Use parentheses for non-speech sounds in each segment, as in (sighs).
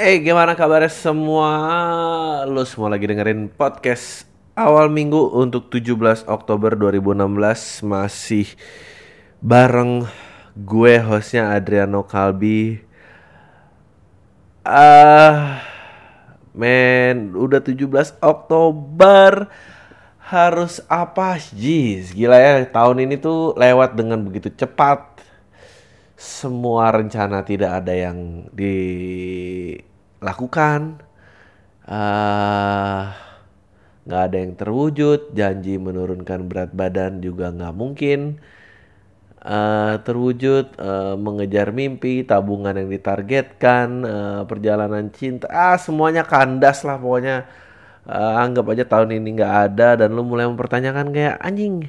Eh gimana kabarnya semua? Lu semua lagi dengerin podcast awal minggu untuk 17 Oktober 2016 Masih bareng gue hostnya Adriano Kalbi. Ah, men, udah 17 Oktober. Harus apa? Jeez, gila ya. Tahun ini tuh lewat dengan begitu cepat semua rencana tidak ada yang dilakukan. Ah, nggak ada yang terwujud. Janji menurunkan berat badan juga nggak mungkin Eh, terwujud. Eh, mengejar mimpi tabungan yang ditargetkan eh, perjalanan cinta. Ah semuanya kandas lah pokoknya. Eh, anggap aja tahun ini nggak ada dan lu mulai mempertanyakan kayak anjing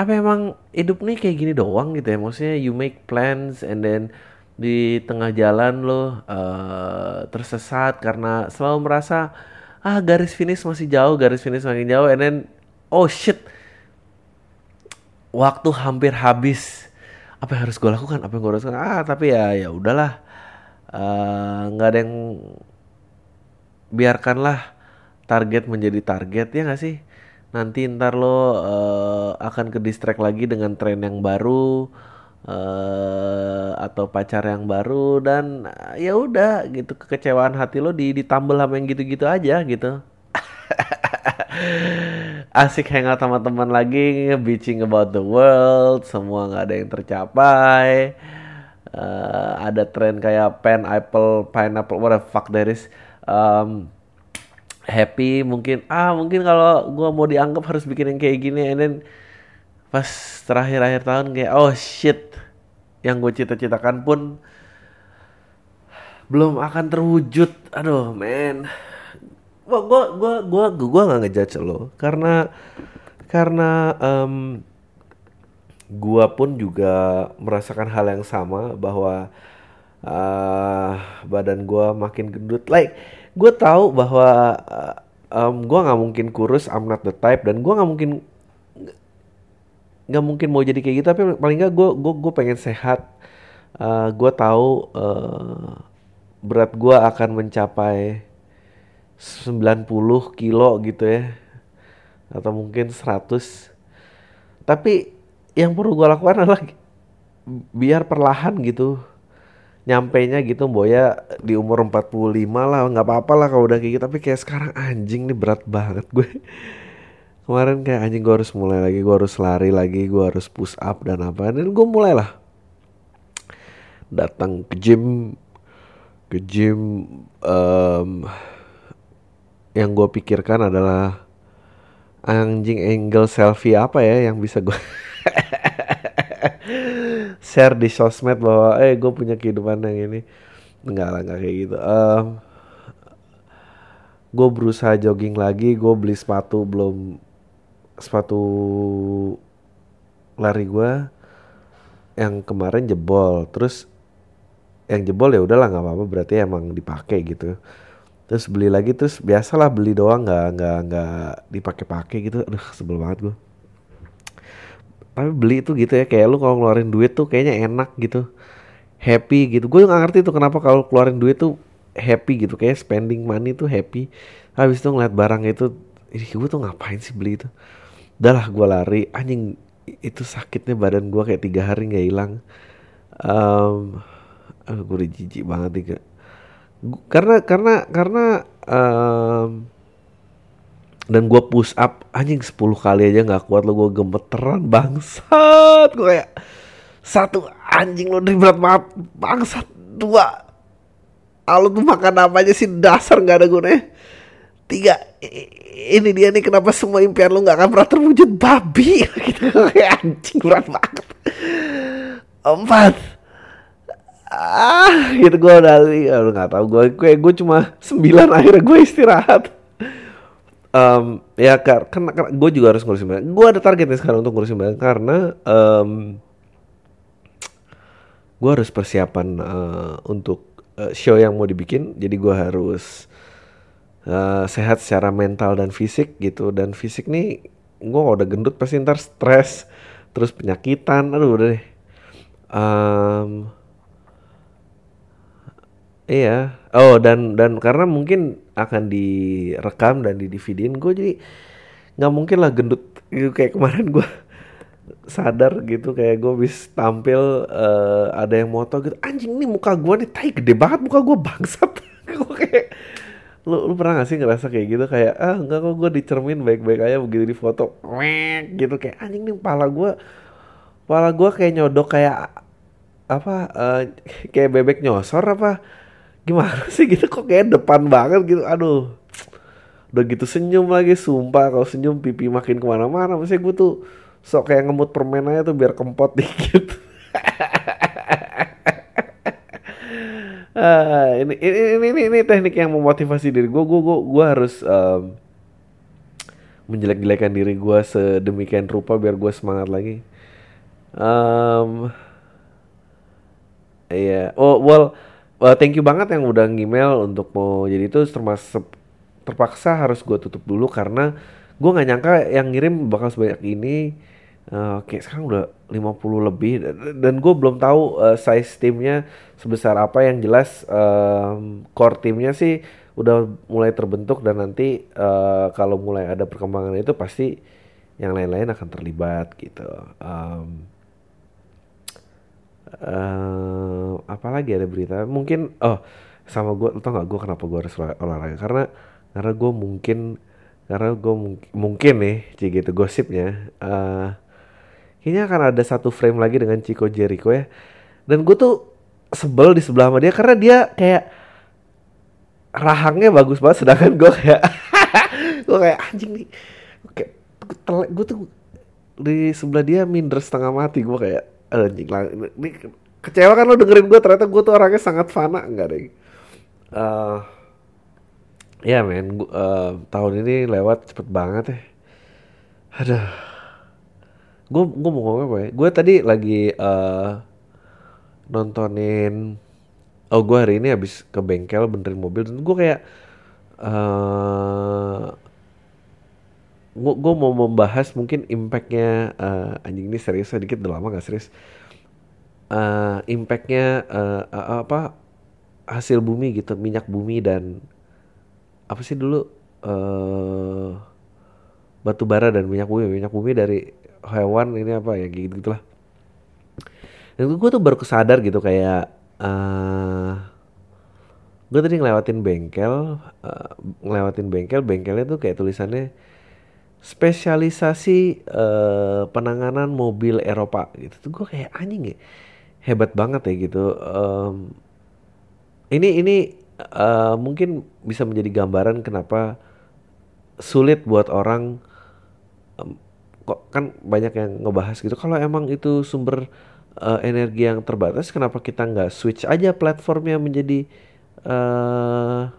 apa emang hidup nih kayak gini doang gitu ya? Maksudnya you make plans and then di tengah jalan lo eh, tersesat karena selalu merasa ah garis finish masih jauh garis finish makin jauh. And then oh shit. Waktu hampir habis. Apa yang harus gue lakukan? Apa yang gue harus lakukan? Ah tapi ya ya udahlah. Eh, nggak ada yang biarkanlah target menjadi target ya nggak sih nanti ntar lo eh, akan ke distract lagi dengan tren yang baru eh atau pacar yang baru dan eh, ya udah gitu kekecewaan hati lo di ditambal sama yang gitu-gitu aja gitu. (laughs) Asik hangout sama teman lagi bitching about the world semua nggak ada yang tercapai Eh, ada tren kayak pineapple pineapple what the fuck that is Um, happy mungkin ah mungkin kalau gua mau dianggap harus bikin yang kayak gini and then pas terakhir akhir tahun kayak oh shit yang gue cita-citakan pun belum akan terwujud. Aduh men gua gua gua gua gua nggak ngejudge lo karena karena em, gua pun juga merasakan hal yang sama bahwa ah, badan gua makin gendut. Like gue tahu bahwa uh, em, gua nggak mungkin kurus I'm not the type dan gua nggak mungkin nggak mungkin mau jadi kayak gitu tapi paling nggak gue gue gue pengen sehat. Eh gue tahu eh, berat gue akan mencapai 90 kilo gitu ya atau mungkin 100 tapi yang perlu gue lakukan adalah biar perlahan gitu nyampe nya gitu Boya di umur 45 lah nggak apa-apa lah kalau udah kayak gitu. Tapi kayak sekarang anjing nih berat banget gue. (laughs) Kemarin kayak anjing gue harus mulai lagi gue harus lari lagi gue harus push up dan apa. Dan gue mulailah datang ke gym ke gym em, yang gue pikirkan adalah anjing angle selfie apa ya yang bisa gue (laughs) share di sosmed bahwa eh gue punya kehidupan yang ini. Enggak lah enggak kayak gitu. Em, gue berusaha jogging lagi gue beli sepatu belum sepatu lari gue yang kemarin jebol. Terus yang jebol ya udahlah nggak apa-apa berarti emang dipakai gitu. Terus beli lagi terus biasalah beli doang nggak nggak nggak dipakai-pakai gitu. Aduh sebel banget gue tapi beli itu gitu ya kayak lu kalau ngeluarin duit tuh kayaknya enak gitu. Happy gitu. Gue nggak ngerti tuh kenapa kalau keluarin duit tuh happy gitu. Kayak spending money tuh happy. Habis itu ngeliat barang itu ih gue tuh ngapain sih beli itu? Udahlah gue lari. Anjing itu sakitnya badan gue kayak tiga hari nggak hilang. Aduh gue udah jijik banget. Gu- karena karena karena em, dan gue push up anjing 10 kali aja nggak kuat lo gue gemeteran bangsat. Gue kayak satu anjing lo dari berat banget. Bangsat dua. Ah, tuh makan apa aja sih? Dasar nggak ada gunanya. Tiga ini dia nih kenapa semua impian lo nggak akan pernah terwujud? Babi. (laughs) Gitu kayak anjing berat banget. Empat. Ah gitu gue udah aduh nggak tahu. Gue gue gue cuma sembilan akhirnya gue istirahat Em, ya kar- karena, karena gue juga harus ngurusin badan gue ada target nih sekarang untuk ngurusin badan karena em, gue harus persiapan eh, untuk eh, show yang mau dibikin. Jadi gue harus eh, sehat secara mental dan fisik gitu. Dan fisik nih gue udah gendut pasti ntar stres terus penyakitan. Aduh udah deh. Em, Iya. Oh dan dan karena mungkin akan direkam dan di DVD-in gue jadi nggak mungkin lah gendut gitu. Kayak kemarin gue sadar gitu kayak gue bis tampil uh, ada yang moto gitu. Anjing nih muka gue nih tai gede banget muka gue bangsat. (laughs) Gue kayak lu, lu pernah gak sih ngerasa kayak gitu? Kayak ah enggak kok gue dicermin baik-baik aja begitu di foto. Gitu. Kayak anjing nih kepala gue kepala gue kayak nyodok kayak apa uh, kayak bebek nyosor apa gimana sih gitu? Kok kayak depan banget gitu? Aduh. Udah gitu senyum lagi sumpah. Kalau senyum pipi makin ke mana-mana. Maksudnya gue tuh sok kayak ngemut permen aja tuh biar kempot (laughs) dikit. Uh, ini, ini, ini ini ini teknik yang memotivasi diri gue gue gue gue harus um, menjelek-jelekan diri gue sedemikian rupa biar gue semangat lagi. Um, iya. Yeah. oh well uh, thank you banget yang udah ngemail untuk mau jadi itu. Termasuk terpaksa harus gue tutup dulu karena gue nggak nyangka yang ngirim bakal sebanyak ini. Uh, oke sekarang udah 50 lebih dan gue belum tahu uh, size timnya sebesar apa. Yang jelas um, core timnya sih udah mulai terbentuk dan nanti uh, kalau mulai ada perkembangan itu pasti yang lain-lain akan terlibat gitu. Um, uh, apalagi ada berita? Mungkin oh sama gue tau gak gue kenapa gue harus olahraga? Karena karena gue mungkin karena gue mung mungkin nih cik gitu gosipnya uh, kayaknya akan ada satu frame lagi dengan Chico Jericho ya. Dan gue tuh sebel di sebelah sama dia karena dia kayak rahangnya bagus banget sedangkan gue kayak (laughs) gue kayak anjing nih. Kayak gue tuh di sebelah dia minder setengah mati gue kayak anjing lah ini kecewa kan lo dengerin gue ternyata gue tuh orangnya sangat fana. Enggak deh uh, ya men uh, tahun ini lewat cepet banget ya. Ada gue gue mau ngomong apa ya? Gue tadi lagi uh, nontonin oh gue hari ini habis ke bengkel benerin mobil dan gue kayak uh, gue mau membahas mungkin impactnya uh, anjing ini serius sedikit udah lama gak serius. Uh, impactnya uh, uh, apa hasil bumi gitu minyak bumi dan apa sih dulu uh, batu bara dan minyak bumi. Minyak bumi dari hewan ini apa ya gitu gitulah dan gue tuh baru kesadar gitu kayak uh, gue tadi ngelewatin bengkel uh, ngelewatin bengkel bengkelnya tuh kayak tulisannya spesialisasi uh, penanganan mobil Eropa gitu. Tuh gue kayak anjing ya hebat banget ya gitu. Um, ini ini uh, mungkin bisa menjadi gambaran kenapa sulit buat orang um, kok kan banyak yang ngebahas gitu. Kalau emang itu sumber uh, energi yang terbatas kenapa kita nggak switch aja platformnya menjadi uh,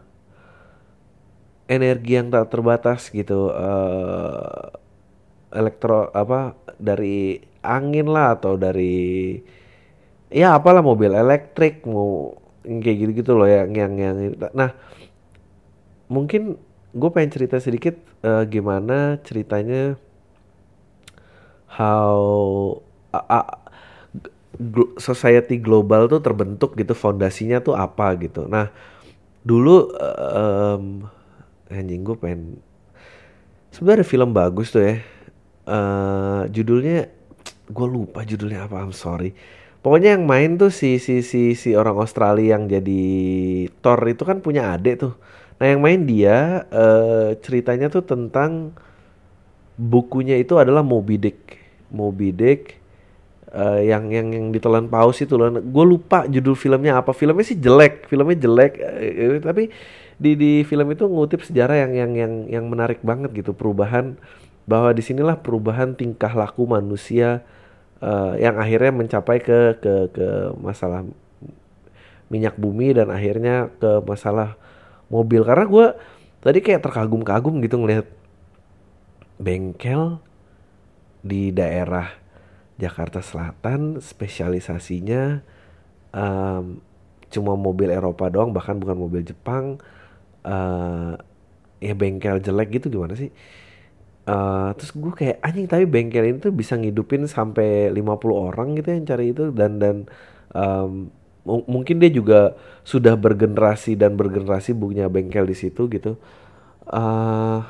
energi yang tak terbatas gitu uh, elektro apa dari angin lah atau dari ya apalah mobil elektrik mau kayak gitu gitu loh yang yang yang nah mungkin gue pengen cerita sedikit uh, gimana ceritanya how uh, uh, society global tuh terbentuk gitu fondasinya tuh apa gitu. Nah dulu um, anjing gue pengen sebenarnya film bagus tuh ya. Uh, judulnya gue lupa judulnya apa I'm sorry. Pokoknya yang main tuh si si si si orang Australia yang jadi Thor itu kan punya adik tuh. Nah yang main dia uh, ceritanya tuh tentang bukunya itu adalah Moby Dick. Moby Dick uh, yang yang yang ditelan paus itu loh. Gue lupa judul filmnya apa. Filmnya sih jelek. Filmnya jelek uh, tapi di di film itu ngutip sejarah yang yang yang yang menarik banget gitu. Perubahan bahwa di sinilah perubahan tingkah laku manusia uh, yang akhirnya mencapai ke ke ke masalah minyak bumi dan akhirnya ke masalah mobil. Karena gue tadi kayak terkagum-kagum gitu ngelihat bengkel di daerah Jakarta Selatan spesialisasinya um, cuma mobil Eropa doang bahkan bukan mobil Jepang uh, ya bengkel jelek gitu gimana sih? Uh, terus gue kayak anjing tapi bengkel ini tuh bisa ngidupin sampai 50 orang gitu yang cari itu dan dan um, mungkin dia juga sudah bergenerasi dan bergenerasi punya bengkel di situ gitu. Uh,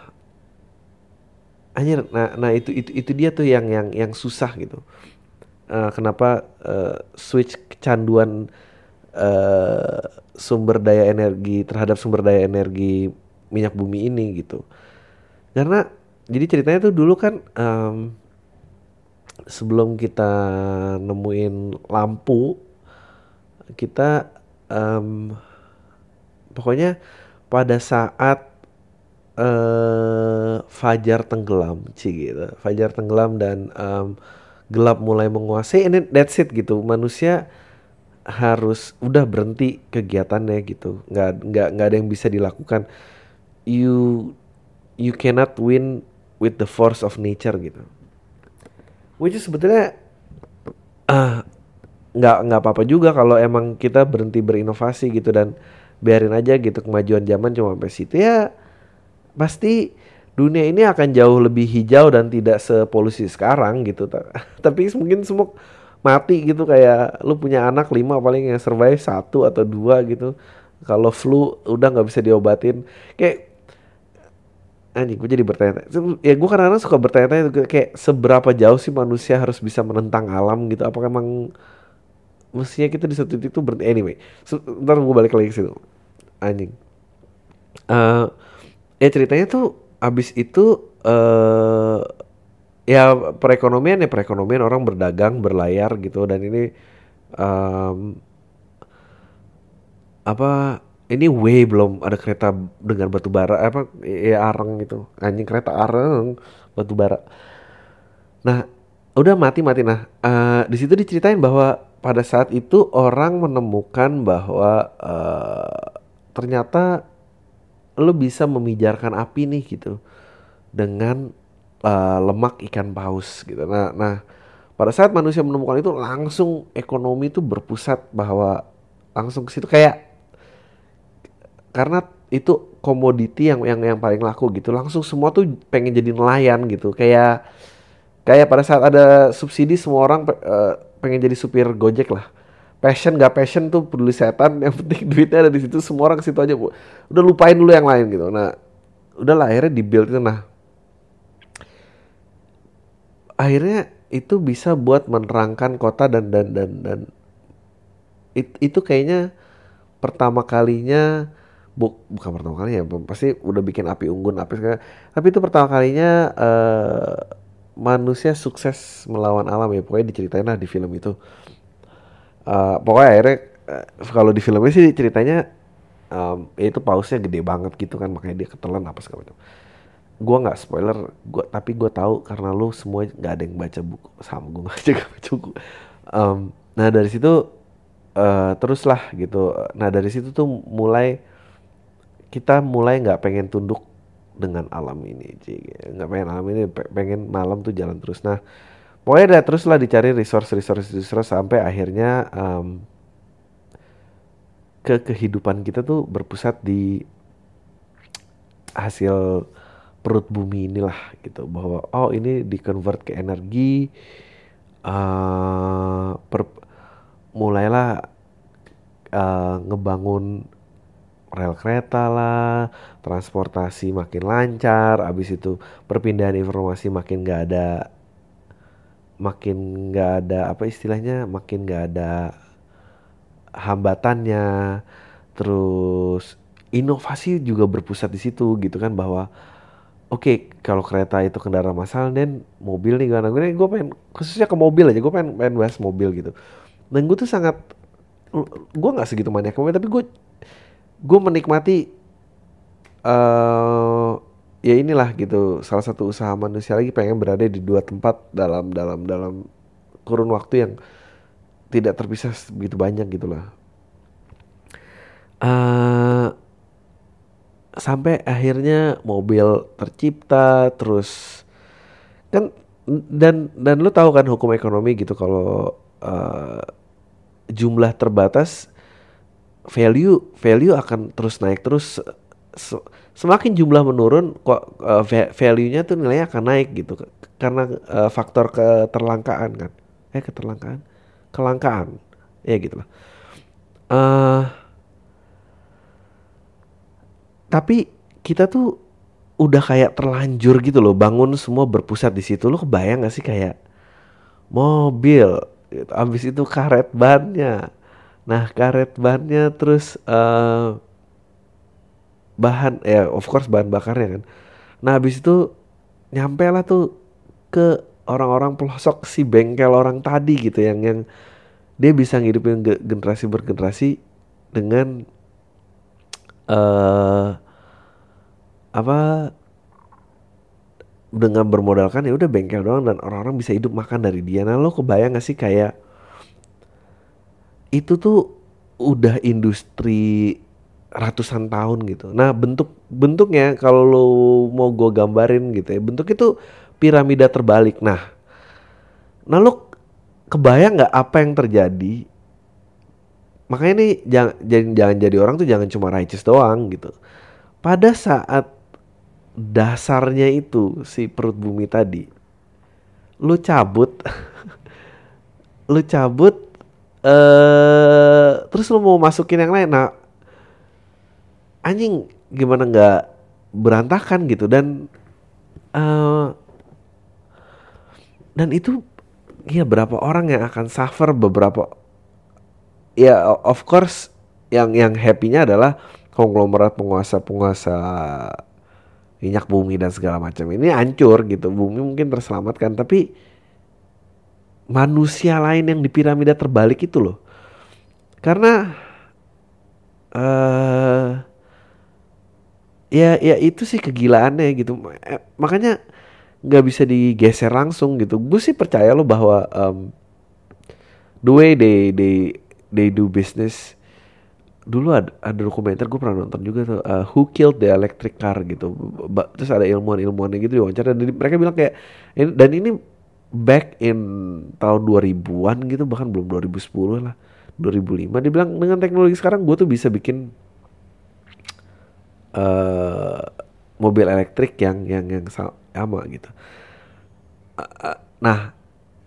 anjir nah nah itu itu itu dia tuh yang yang yang susah gitu. Uh, kenapa uh, switch kecanduan uh, sumber daya energi terhadap sumber daya energi minyak bumi ini gitu. Karena jadi ceritanya tuh dulu kan um, sebelum kita nemuin lampu kita um, pokoknya pada saat uh, fajar tenggelam sih gitu. Fajar tenggelam dan um, gelap mulai menguasai ini that's it gitu. Manusia harus udah berhenti kegiatannya gitu. Nggak nggak nggak ada yang bisa dilakukan. You you cannot win with the force of nature gitu. Which is sebetulnya uh, nggak nggak apa-apa juga kalau emang kita berhenti berinovasi gitu dan biarin aja gitu kemajuan zaman cuma sampai situ. Ya pasti dunia ini akan jauh lebih hijau dan tidak sepolusi sekarang gitu. (laughs) Tapi mungkin semua mati gitu kayak lu punya anak lima paling yang survive satu atau dua gitu. Kalau flu udah nggak bisa diobatin. Kayak anjing gue jadi bertanya ya gue kadang-kadang suka bertanya-tanya kayak seberapa jauh sih manusia harus bisa menentang alam gitu? Apakah emang mestinya kita di satu titik itu berhenti anyway ntar gue balik lagi ke situ. Anjing. Uh, ya ceritanya tuh abis itu uh, ya perekonomian ya perekonomian orang berdagang berlayar gitu. Dan ini um, apa ini way belum ada kereta dengan batu bara apa ya areng gitu. Anjing kereta areng batu bara. Nah udah mati mati. Nah uh, di situ diceritain bahwa pada saat itu orang menemukan bahwa uh, ternyata lo bisa memijarkan api nih gitu dengan uh, lemak ikan paus gitu. Nah nah pada saat manusia menemukan itu langsung ekonomi itu berpusat bahwa langsung ke situ. Kayak karena itu komoditi yang yang yang paling laku gitu. Langsung semua tuh pengen jadi nelayan gitu. Kayak kayak pada saat ada subsidi semua orang uh, pengen jadi supir gojek lah. Passion gak passion tuh peduli setan (laughs) yang penting duitnya ada di situ semua orang ke situ aja bu udah lupain dulu yang lain gitu. Nah udah lah akhirnya di build itu. Nah akhirnya itu bisa buat menerangkan kota dan dan dan dan it, itu kayaknya pertama kalinya bu, bukan pertama kalinya ya pasti udah bikin api unggun api segala. Tapi itu pertama kalinya uh, manusia sukses melawan alam ya. Pokoknya diceritain lah di film itu. Uh, pokoknya akhirnya uh, kalau di filmnya sih ceritanya um, ya itu pausnya gede banget gitu kan. Makanya dia ketelan apa segala macam gue nggak spoiler gua tapi gue tahu karena lu semua nggak ada yang baca buku. Sama gue nggak (laughs) baca buku. Um, nah dari situ uh, teruslah gitu. Nah dari situ tuh mulai kita mulai nggak pengen tunduk dengan alam ini nggak pengen alam ini pengen malam tuh jalan terus. Nah pokoknya ada terus lah dicari resource resource resource sampai akhirnya um, ke kehidupan kita tuh berpusat di hasil perut bumi inilah gitu. Bahwa oh ini di convert ke energi uh, per, mulailah uh, ngebangun rel kereta lah, transportasi makin lancar, abis itu perpindahan informasi makin gak ada, makin gak ada apa istilahnya, makin gak ada hambatannya, terus inovasi juga berpusat di situ gitu kan bahwa oke okay, kalau kereta itu kendaraan massal dan mobil nih gue gue pengen khususnya ke mobil aja gue pengen pengen bahas mobil gitu. Dan gue tuh sangat gue nggak segitu banyak tapi gue gue menikmati uh, ya inilah gitu salah satu usaha manusia lagi pengen berada di dua tempat dalam dalam dalam kurun waktu yang tidak terpisah begitu banyak gitulah. Uh, sampai akhirnya mobil tercipta terus kan dan dan lu tahu kan hukum ekonomi gitu kalau uh, jumlah terbatas value value akan terus naik terus semakin jumlah menurun kok uh, value-nya tuh nilainya akan naik gitu karena uh, faktor keterlangkaan kan. Eh keterlangkaan? Kelangkaan. Ya gitu lah. Uh, tapi kita tuh udah kayak terlanjur gitu loh bangun semua berpusat di situ. Lo kebayang gak sih kayak mobil abis itu karet bannya. Nah karet bannya terus uh, bahan ya of course bahan bakarnya kan. Nah abis itu nyampe lah tuh ke orang-orang pelosok si bengkel orang tadi gitu yang yang dia bisa ngidupin generasi bergenerasi dengan uh, apa dengan bermodalkan ya udah bengkel doang dan orang-orang bisa hidup makan dari dia. Nah lo kebayang gak sih kayak itu tuh udah industri ratusan tahun gitu. Nah bentuk bentuknya kalau lo mau gue gambarin gitu ya bentuk itu piramida terbalik. Nah, nah lo kebayang nggak apa yang terjadi? Makanya nih jangan, jangan jadi orang tuh jangan cuma righteous doang gitu. Pada saat dasarnya itu si perut bumi tadi lu cabut (laughs) lu cabut eh terus lu mau masukin yang lain nah anjing gimana nggak berantakan gitu dan uh, dan itu ya berapa orang yang akan suffer beberapa ya of course yang yang happy-nya adalah konglomerat penguasa-penguasa minyak bumi dan segala macam. Ini hancur gitu bumi mungkin terselamatkan tapi manusia lain yang di piramida terbalik itu loh. Karena uh, ya ya itu sih kegilaannya gitu. Eh, makanya nggak bisa digeser langsung gitu. Gue sih percaya lo bahwa um, the way they they they do business dulu ada, ada dokumenter gue pernah nonton juga tuh uh, Who Killed the Electric Car gitu. Ba terus ada ilmuwan-ilmuwan gitu diwawancara dan mereka bilang kayak dan ini back in tahun 2000-an gitu bahkan belum 2010 lah 2005 dia bilang dengan teknologi sekarang gue tuh bisa bikin uh, mobil elektrik yang yang yang sama gitu. Uh, nah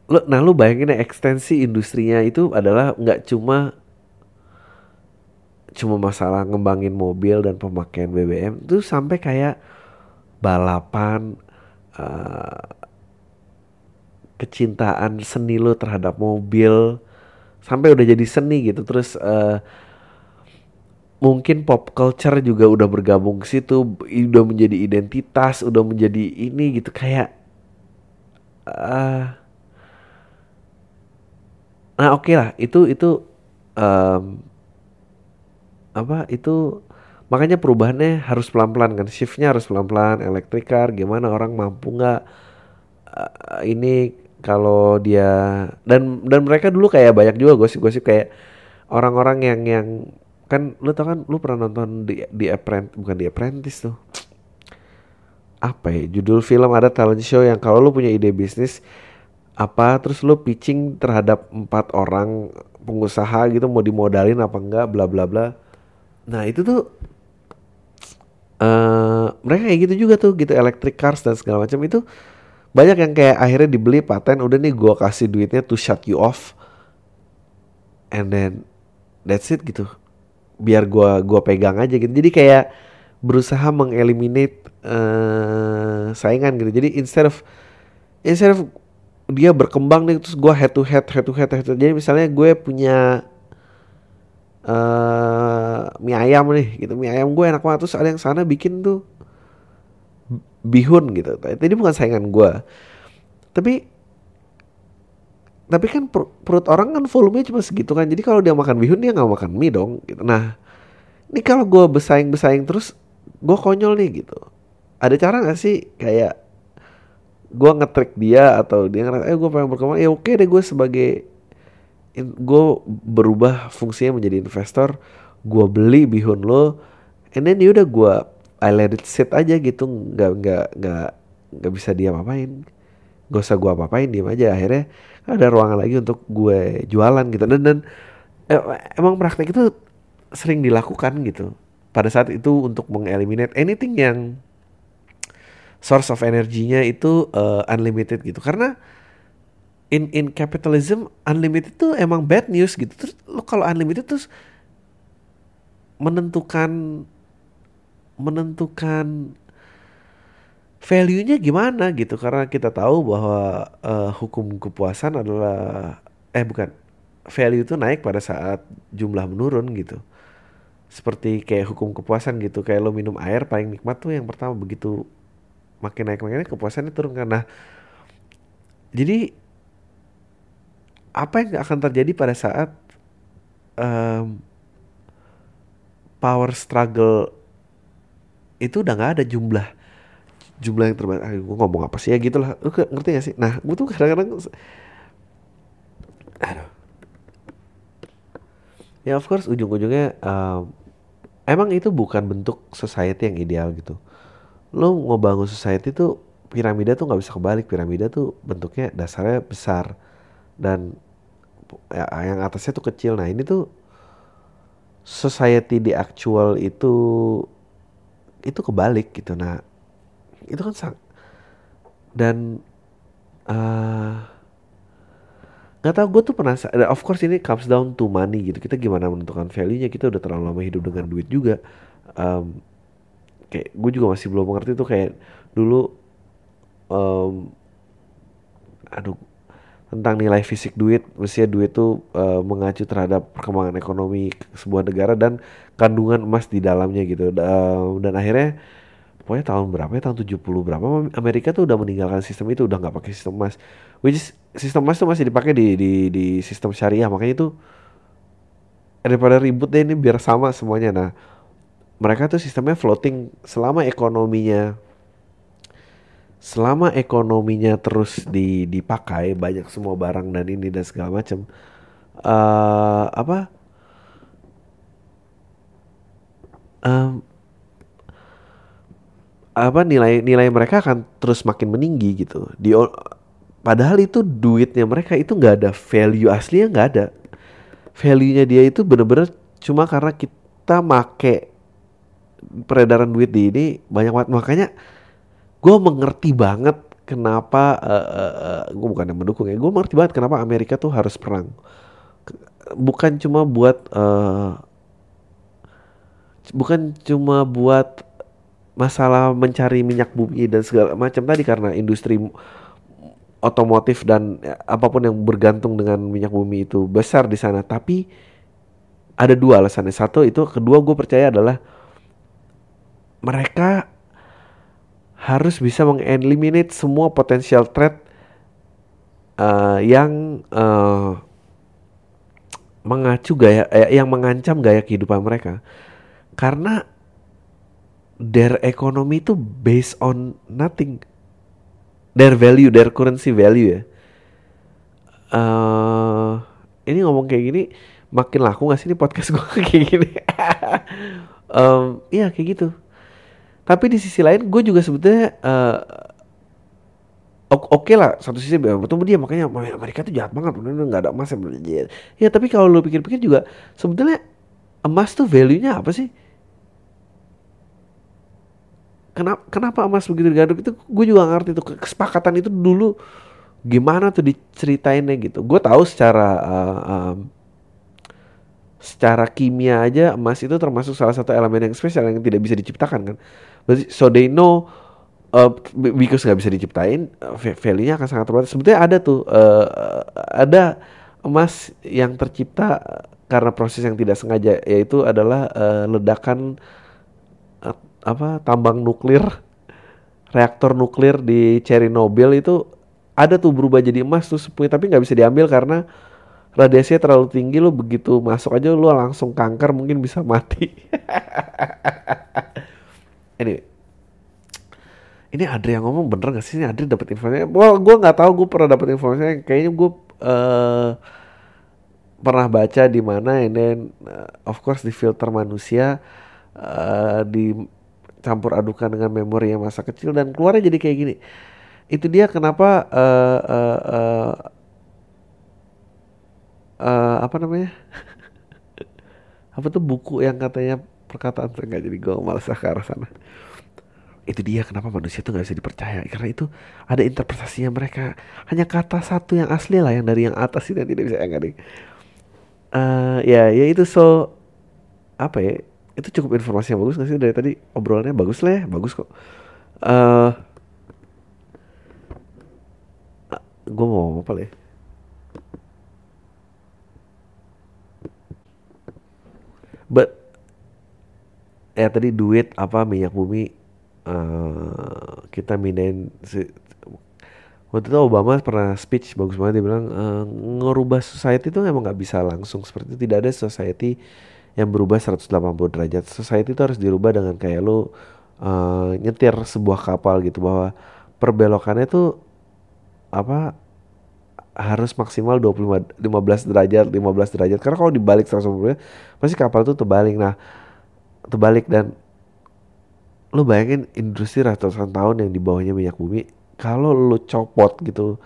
lu nah lu bayangin ya ekstensi industrinya itu adalah nggak cuma cuma masalah ngembangin mobil dan pemakaian BBM itu sampai kayak balapan uh, kecintaan seni lo terhadap mobil sampai udah jadi seni gitu. Terus uh, mungkin pop culture juga udah bergabung ke situ udah menjadi identitas udah menjadi ini gitu kayak uh, nah oke okay lah. Itu itu um, apa itu makanya perubahannya harus pelan-pelan kan. Shiftnya harus pelan-pelan. Elektrik car gimana orang mampu nggak uh, ini kalau dia dan dan mereka dulu kayak banyak juga gosip-gosip kayak orang-orang yang yang kan lu tau kan lu pernah nonton di di apprentice bukan di apprentice tuh. Apa ya judul film ada talent show yang kalau lu punya ide bisnis apa terus lu pitching terhadap empat orang pengusaha gitu mau dimodalin apa enggak bla bla bla. Nah itu tuh uh, mereka kayak gitu juga tuh gitu electric cars dan segala macam. Itu banyak yang kayak akhirnya dibeli paten udah nih gue kasih duitnya to shut you off. And then that's it gitu. Biar gue gua pegang aja gitu. Jadi kayak berusaha mengeliminate uh, saingan gitu. Jadi instead of instead of dia berkembang nih terus gue head to head head to head head to head. Jadi misalnya gue punya uh, mie ayam nih gitu. Mie ayam gue enak banget. Terus ada yang sana bikin tuh bihun gitu. Ini bukan saingan gue tapi tapi kan per, perut orang kan volumenya cuma segitu kan. Jadi kalau dia makan bihun dia nggak makan mie dong gitu. Nah ini kalau gue bersaing bersaing terus gue konyol nih gitu. Ada cara nggak sih kayak gue ngetrik dia atau dia ngerasa eh gue pengen berkembang. Ya oke deh gue sebagai gue berubah fungsinya menjadi investor gue beli bihun lo and then yaudah gue I let it sit aja gitu nggak nggak nggak nggak bisa dia apain. Gak usah gue apa-apain diem aja. Akhirnya ada ruangan lagi untuk gue jualan gitu. Dan dan emang praktek itu sering dilakukan gitu. Pada saat itu untuk mengeliminate anything yang source of energinya itu uh, unlimited gitu. Karena in in capitalism unlimited tuh emang bad news gitu. Terus lo kalau unlimited terus menentukan menentukan value-nya gimana gitu. Karena kita tahu bahwa uh, hukum kepuasan adalah eh bukan value itu naik pada saat jumlah menurun gitu. Seperti kayak hukum kepuasan gitu. Kayak lo minum air paling nikmat tuh yang pertama begitu makin naik makin naik kepuasannya turun karena jadi apa yang akan terjadi pada saat um, power struggle itu udah nggak ada jumlah jumlah yang terbaik. Ah, ngomong apa sih ya gitulah. Ngerti gak sih? Nah, gue tuh kadang-kadang. Ya of course ujung-ujungnya um, emang itu bukan bentuk society yang ideal gitu. Lo bangun society tuh piramida tuh nggak bisa kebalik. Piramida tuh bentuknya dasarnya besar dan ya, yang atasnya tuh kecil. Nah ini tuh society di actual itu itu kebalik gitu. Nah itu kan sang dan uh, nggak tahu gue tuh penasaran of course ini comes down to money gitu kita gimana menentukan value nya kita udah terlalu lama hidup dengan duit juga um, kayak gue juga masih belum mengerti tuh kayak dulu um, aduh tentang nilai fisik duit, mestinya duit tuh uh, mengacu terhadap perkembangan ekonomi sebuah negara dan kandungan emas di dalamnya gitu. Uh, dan akhirnya pokoknya tahun berapa ya tahun 70 berapa Amerika tuh udah meninggalkan sistem itu udah nggak pakai sistem emas which is sistem emas tuh masih dipakai di di di sistem syariah makanya itu daripada ribut deh ini biar sama semuanya nah mereka tuh sistemnya floating selama ekonominya selama ekonominya terus di dipakai banyak semua barang dan ini dan segala macam uh, apa um, apa nilai nilai mereka akan terus makin meninggi gitu. Di padahal itu duitnya mereka itu nggak ada value aslinya nggak ada. Value-nya dia itu bener-bener cuma karena kita make peredaran duit di ini banyak banget. Makanya gue mengerti banget kenapa uh, uh, uh, gue bukan yang mendukung ya gue mengerti banget kenapa Amerika tuh harus perang. Bukan cuma buat uh, bukan cuma buat masalah mencari minyak bumi dan segala macam tadi karena industri otomotif dan ya, apa pun yang bergantung dengan minyak bumi itu besar di sana. Tapi ada dua alasannya. Satu itu kedua gue percaya adalah mereka harus bisa mengeliminate semua potensial threat uh, yang uh, mengacu gaya eh, yang mengancam gaya kehidupan mereka karena their economy itu based on nothing. Their value, their currency value ya. Uh, ini ngomong kayak gini makin laku gak sih ini podcast gue (laughs) kayak gini? (laughs) um, iya kayak gitu. Tapi di sisi lain gue juga sebetulnya uh, oke okay lah satu sisi bertemu dia makanya Amerika tuh jahat banget benar nggak ada emas ya, ya tapi kalau lo pikir-pikir juga sebetulnya emas tuh value-nya apa sih? Kenapa kenapa emas begitu digaduk itu? Gue juga ngerti tuh kesepakatan itu dulu gimana tuh diceritainnya gitu. Gue tahu secara uh, um, secara kimia aja emas itu termasuk salah satu elemen yang spesial yang tidak bisa diciptakan kan so they know uh, because nggak bisa diciptain uh, value-nya akan sangat terbatas. Sebetulnya ada tuh uh, ada emas yang tercipta karena proses yang tidak sengaja yaitu adalah uh, ledakan apa tambang nuklir reaktor nuklir di Chernobyl itu ada tuh berubah jadi emas tuh sepunya tapi nggak bisa diambil karena radiasinya terlalu tinggi lo begitu masuk aja lo langsung kanker mungkin bisa mati (laughs) ini ini Adri yang ngomong bener gak sih ini Adri dapat informasinya well gue nggak tahu gue pernah dapat informasinya kayaknya gue uh, pernah baca di mana ini uh, of course di filter manusia uh, di campur adukan dengan memori yang masa kecil dan keluarnya jadi kayak gini. Itu dia kenapa uh, uh, uh, uh, apa namanya? (laughs) apa tuh buku yang katanya perkataan saya nggak jadi gue malas ke arah sana. Itu dia kenapa manusia tuh nggak bisa dipercaya? Karena itu ada interpretasinya mereka. Hanya kata satu yang asli lah yang dari yang atas ini yang tidak bisa yang Uh, ya ya itu so apa ya? Itu cukup informasi yang bagus gak sih? Dari tadi obrolannya bagus lah ya bagus kok. Uh, gue mau apa lah ya but ya tadi duit apa minyak bumi uh, kita minain si, waktu itu Obama pernah speech bagus banget dia bilang uh, ngerubah society itu emang nggak bisa langsung. Seperti itu tidak ada society yang berubah 180 derajat. Society itu harus dirubah dengan kayak lu uh, nyetir sebuah kapal gitu bahwa perbelokannya tuh apa harus maksimal 25 15 derajat 15 derajat. Karena kalau dibalik 180 pasti kapal itu terbalik. Nah terbalik dan lu bayangin industri ratusan tahun yang di bawahnya minyak bumi kalau lu copot gitu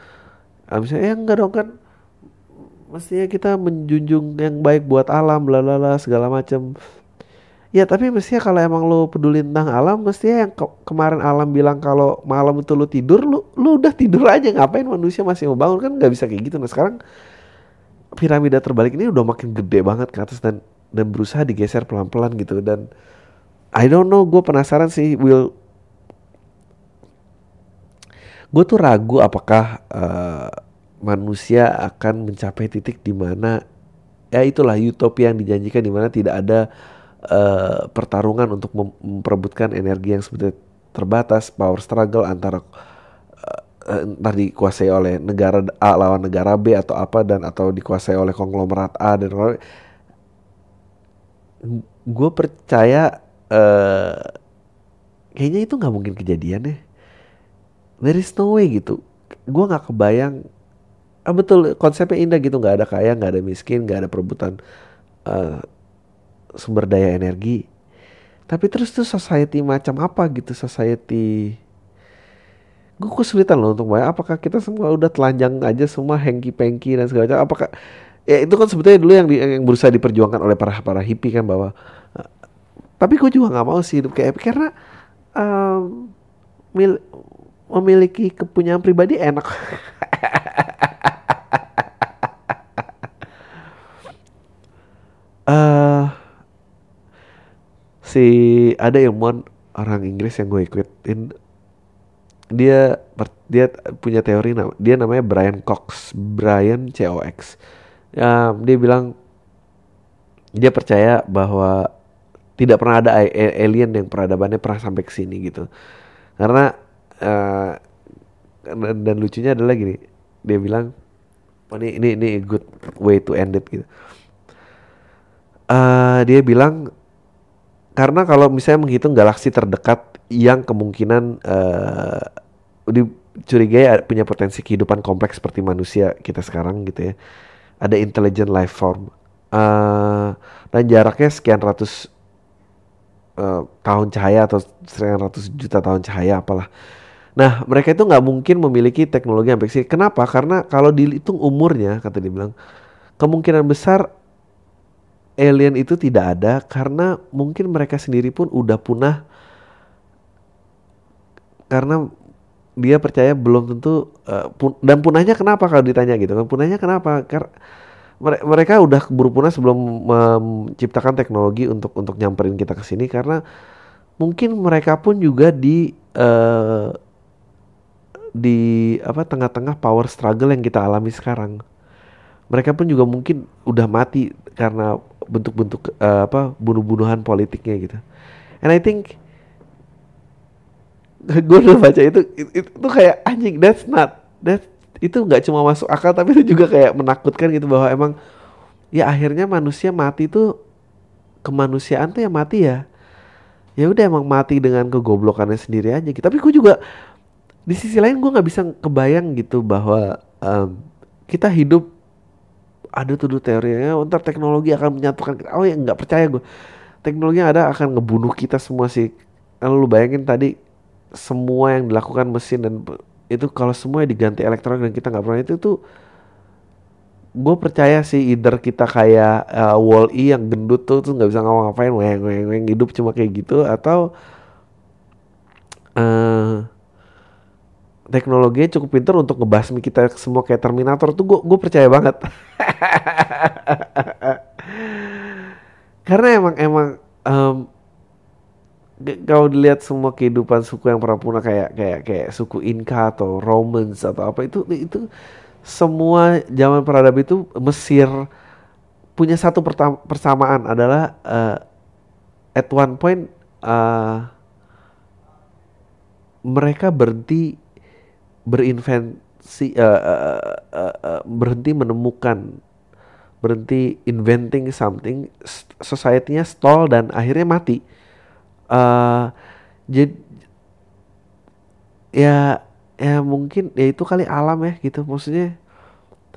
misalnya ya enggak dong kan mestinya kita menjunjung yang baik buat alam lalala segala macam ya tapi mestinya kalau emang lo peduli tentang alam mestinya yang ke kemarin alam bilang kalau malam itu lo tidur lo lo udah tidur aja ngapain manusia masih mau bangun kan nggak bisa kayak gitu. Nah sekarang piramida terbalik ini udah makin gede banget ke atas dan dan berusaha digeser pelan-pelan gitu. Dan I don't know gue penasaran sih will. Gue tuh ragu apakah uh, manusia akan mencapai titik di mana ya itulah utopia yang dijanjikan di mana tidak ada uh, pertarungan untuk memperebutkan energi yang sebetulnya terbatas power struggle antara uh, entar dikuasai oleh negara A lawan negara B atau apa dan atau dikuasai oleh konglomerat A dan gue percaya uh, kayaknya itu nggak mungkin kejadian ya there is no way gitu. Gue nggak kebayang. Ah, betul konsepnya indah gitu. Nggak ada kaya nggak ada miskin nggak ada perebutan uh, sumber daya energi. Tapi terus tuh society macam apa gitu society? Gue kesulitan loh untuk bayar apakah kita semua udah telanjang aja semua hengki pengki dan segala macam? Apakah ya itu kan sebetulnya dulu yang di, yang berusaha diperjuangkan oleh para para hippie kan bahwa uh, tapi gue juga nggak mau sih hidup kayak karena um, mil, memiliki kepunyaan pribadi enak. Uh, (laughs) si ada ilmuwan orang Inggris yang gue ikutin. Dia dia punya teori dia namanya Brian Cox Brian COX ya, dia bilang dia percaya bahwa tidak pernah ada alien yang peradabannya pernah sampai ke sini gitu. Karena uh, dan, dan lucunya adalah gini dia bilang oh ini ini ini good way to end it gitu. Uh, dia bilang karena kalau misalnya menghitung galaksi terdekat yang kemungkinan uh, dicurigai punya potensi kehidupan kompleks seperti manusia kita sekarang gitu ya ada intelligent life form uh, dan jaraknya sekian ratus uh, tahun cahaya atau sekian ratus juta tahun cahaya apalah Nah, mereka itu nggak mungkin memiliki teknologi yang sih. Kenapa? Karena kalau dihitung umurnya, kata dia bilang, kemungkinan besar alien itu tidak ada karena mungkin mereka sendiri pun udah punah karena dia percaya belum tentu uh, pun, dan punahnya kenapa kalau ditanya gitu kan? Punahnya kenapa? Karena mereka udah keburu punah sebelum menciptakan teknologi untuk untuk nyamperin kita ke sini karena mungkin mereka pun juga di uh, di apa tengah-tengah power struggle yang kita alami sekarang. Mereka pun juga mungkin udah mati karena bentuk-bentuk uh, apa bunuh-bunuhan politiknya gitu. And I think (laughs) gue udah baca itu, itu itu kayak anjing that's not that itu nggak cuma masuk akal tapi itu juga kayak menakutkan gitu bahwa emang ya akhirnya manusia mati tuh kemanusiaan tuh yang mati ya. Ya udah emang mati dengan kegoblokannya sendiri aja gitu. Tapi gue juga di sisi lain gue nggak bisa kebayang gitu bahwa um, kita hidup ada tuh dulu teorinya oh, ntar teknologi akan menyatukan kita. oh ya nggak percaya gue teknologi yang ada akan ngebunuh kita semua sih. Kalau lu bayangin tadi semua yang dilakukan mesin dan itu kalau semua diganti elektronik dan kita nggak pernah itu tuh gue percaya sih either kita kayak uh, wall E yang gendut tuh tuh nggak bisa ngapa-ngapain weng weng weng hidup cuma kayak gitu atau uh, teknologinya cukup pinter untuk ngebasmi kita semua kayak Terminator tuh gue gue percaya banget. (laughs) Karena emang emang um, kalau dilihat semua kehidupan suku yang pernah punah kayak kayak kayak suku Inca atau Romans atau apa itu itu semua zaman peradaban itu Mesir punya satu persamaan adalah uh, at one point uh, mereka berhenti berinvensi uh, uh, uh, uh, berhenti menemukan berhenti inventing something society-nya stall dan akhirnya mati uh, jadi ya ya mungkin ya itu kali alam ya gitu. Maksudnya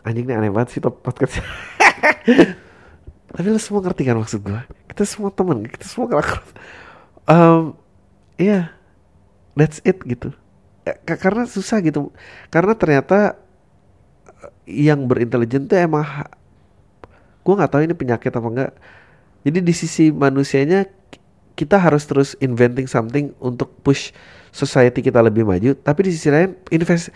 anjing ini aneh banget sih podcast. (laughs) Tapi lo semua ngerti kan maksud gue kita semua temen kita semua ngelakuin. Um, iya yeah, that's it gitu. Ya, karena susah gitu. Karena ternyata yang berintelijen tuh emang gue nggak tahu ini penyakit apa enggak jadi di sisi manusianya kita harus terus inventing something untuk push society kita lebih maju. Tapi di sisi lain invest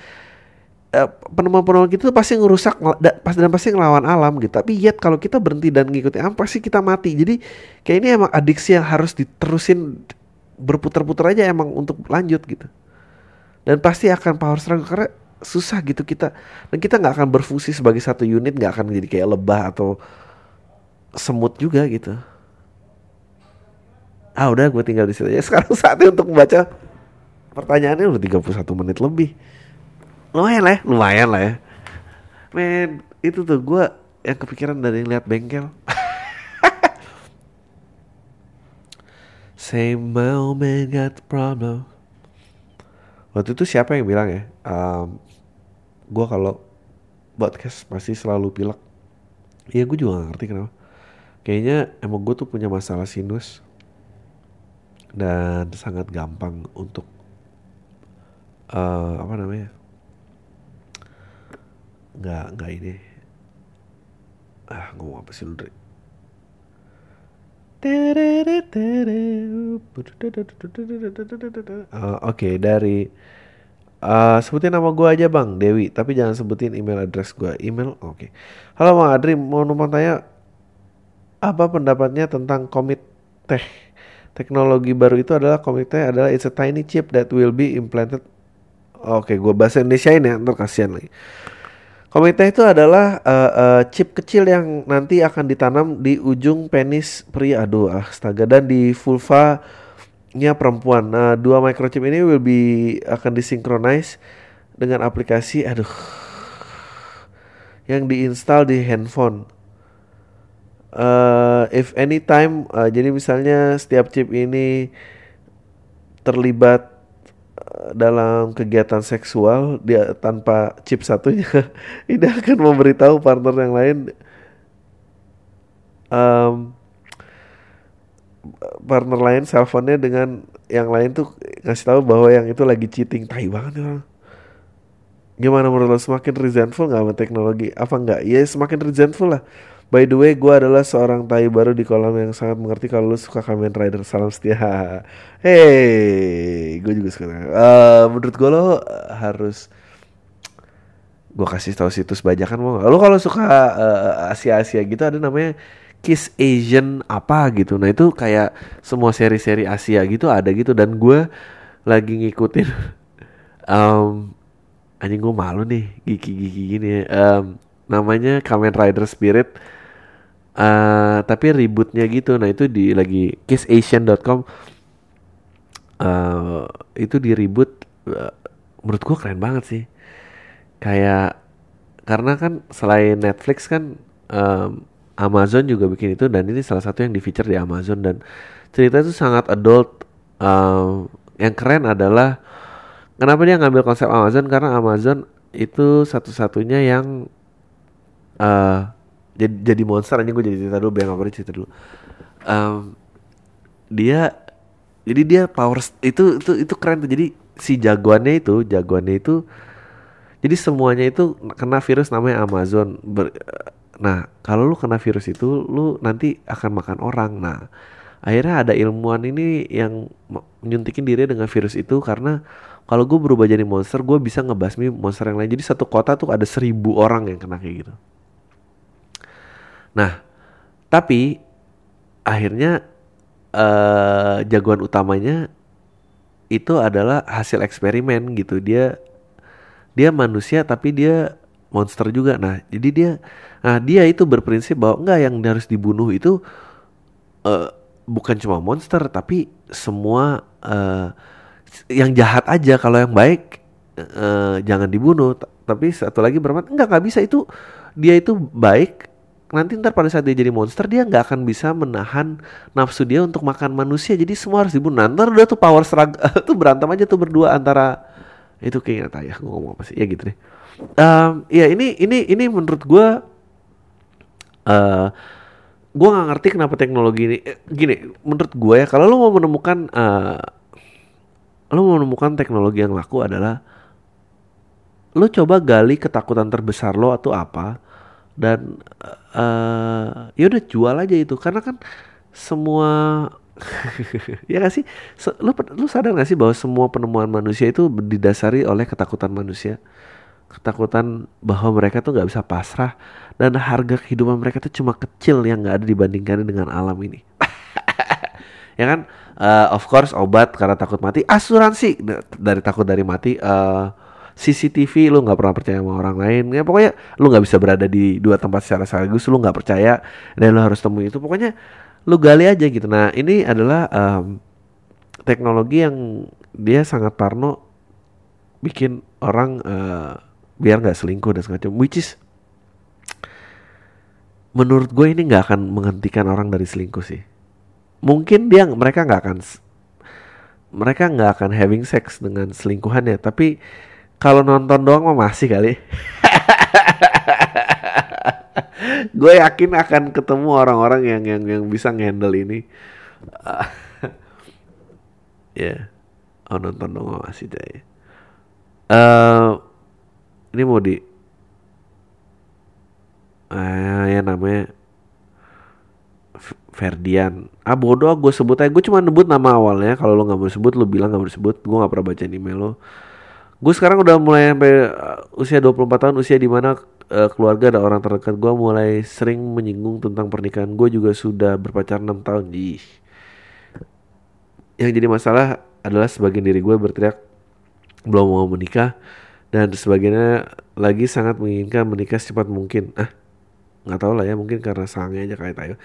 uh, penemuan-penemuan kita tuh pasti ngerusak dan pasti ngelawan alam gitu. Tapi yet kalau kita berhenti dan ngikutin alam pasti kita mati. Jadi kayak ini emang adiksi yang harus diterusin berputar-putar aja emang untuk lanjut gitu. Dan pasti akan power struggle karena susah gitu kita. Dan kita nggak akan berfungsi sebagai satu unit nggak akan jadi kayak lebah atau semut juga gitu ah udah gue tinggal di sini aja. (laughs) Sekarang saatnya untuk membaca pertanyaannya udah 31 menit lebih. Lumayan lah ya lumayan lah ya. Men itu tuh gue yang kepikiran dari lihat bengkel. (laughs) Same moment got problem. Waktu itu siapa yang bilang ya um, gue kalau podcast pasti selalu pilek. Iya gue juga gak ngerti kenapa. Kayaknya emang gue tuh punya masalah sinus Dan sangat gampang untuk uh, Apa namanya Nggak, nggak ini. Ah ngomong apa sih lu Dre? Uh, Oke dari Uh, sebutin nama gue aja bang Dewi tapi jangan sebutin email address gue email oke. Halo bang Adri mau numpang tanya apa pendapatnya tentang komit teh teknologi baru itu adalah komit teh adalah it's a tiny chip that will be implanted oke gue bahasa Indonesia ini ya ntar kasihan lagi komit teh itu adalah uh, uh, chip kecil yang nanti akan ditanam di ujung penis pria aduh astaga dan di vulva nya perempuan. Nah, dua microchip ini will be akan disinkronize dengan aplikasi aduh yang diinstal di handphone. Uh, if anytime uh, jadi misalnya setiap chip ini terlibat uh, dalam kegiatan seksual dia tanpa chip satunya (laughs) ini akan memberitahu partner yang lain um, partner lain cellphone-nya dengan yang lain tuh ngasih tahu bahwa yang itu lagi cheating. Tai banget orang. Gimana menurut lo semakin resentful nggak sama teknologi? Apa enggak ya semakin resentful lah by the way gue adalah seorang tai baru di kolam yang sangat mengerti kalau lo suka Kamen Rider salam setia. (laughs) Hey gue juga suka. Uh, menurut gue lo harus gue kasih tahu situs bajakan mau lo kalau suka uh, Asia Asia gitu ada namanya Kiss Asian apa gitu. Nah itu kayak semua seri-seri Asia gitu ada gitu. Dan gue lagi ngikutin (laughs) um, anjing gue malu nih gigi-gigi gini ya. Um, namanya Kamen Rider Spirit uh, tapi ributnya gitu. Nah itu di lagi kissasian.com uh, itu di reboot uh, menurut gue keren banget sih. Kayak karena kan selain Netflix kan um, Amazon juga bikin itu dan ini salah satu yang di feature di Amazon dan cerita itu sangat adult uh, yang keren adalah kenapa dia ngambil konsep Amazon karena Amazon itu satu-satunya yang uh, jadi jadi monster aja gue jadi cerita dulu biar ngapain cerita dulu um, dia jadi dia power itu itu itu keren tuh jadi si jagoannya itu jagoannya itu jadi semuanya itu kena virus namanya Amazon ber, Nah, kalau lu kena virus itu, lu nanti akan makan orang. Nah, akhirnya ada ilmuwan ini yang menyuntikin diri dengan virus itu karena kalau gue berubah jadi monster, gue bisa ngebasmi monster yang lain. Jadi satu kota tuh ada seribu orang yang kena kayak gitu. Nah, tapi akhirnya uh, jagoan utamanya itu adalah hasil eksperimen gitu. Dia dia manusia tapi dia monster juga. Nah jadi dia nah dia itu berprinsip bahwa enggak yang harus dibunuh itu uh, bukan cuma monster tapi semua uh, yang jahat aja. Kalau yang baik uh, jangan dibunuh. Tapi satu lagi bermanfaat enggak nggak bisa. Itu dia itu baik nanti ntar pada saat dia jadi monster dia nggak akan bisa menahan nafsu dia untuk makan manusia. Jadi semua harus dibunuh. Nah, ntar udah tuh power struggle (laughs) tuh berantem aja tuh berdua antara itu kayaknya tak ya gue ngomong apa sih? Ya gitu deh. Um, ya ini ini ini menurut gue uh, gue nggak ngerti kenapa teknologi ini eh, gini menurut gue ya kalau lo mau menemukan uh, lo mau menemukan teknologi yang laku adalah lo coba gali ketakutan terbesar lo atau apa dan uh, ya udah jual aja itu. Karena kan semua (laughs) ya gak sih? Lu lu sadar gak sih bahwa semua penemuan manusia itu didasari oleh ketakutan manusia? Ketakutan bahwa mereka tuh nggak bisa pasrah. Dan harga kehidupan mereka tuh cuma kecil yang nggak ada dibandingkan dengan alam ini. (laughs) Ya kan? Uh, of course obat karena takut mati. Asuransi. Dari takut dari mati uh, CCTV lu nggak pernah percaya sama orang lain. Ya pokoknya lu nggak bisa berada di dua tempat secara sekaligus lu nggak percaya dan lu harus temui itu. Pokoknya lu gali aja gitu. Nah ini adalah um, teknologi yang dia sangat parno bikin orang uh, biar nggak selingkuh dan segala macam which is menurut gue ini nggak akan menghentikan orang dari selingkuh sih. Mungkin dia mereka nggak akan mereka nggak akan having sex dengan selingkuhannya tapi kalau nonton doang mah masih kali. gue yakin akan ketemu orang-orang yang yang yang bisa ngendel ini. (laughs) ya, yeah. oh nonton doang masih deh. Uh, ini mau di uh, ya namanya Ferdian. Ah bodoh gue sebut aja. Gue cuma nebut nama awalnya. Kalau lo nggak mau sebut, lo bilang nggak mau sebut. Gue nggak pernah baca email lo gue sekarang udah mulai sampai uh, usia 24 tahun usia di mana uh, keluarga dan orang terdekat gue mulai sering menyinggung tentang pernikahan gue juga sudah berpacar 6 tahun. Ih. yang jadi masalah adalah sebagian diri gue berteriak belum mau menikah dan sebagiannya lagi sangat menginginkan menikah secepat mungkin. Ah nggak tahu lah ya mungkin karena sangnya aja kayak tayo.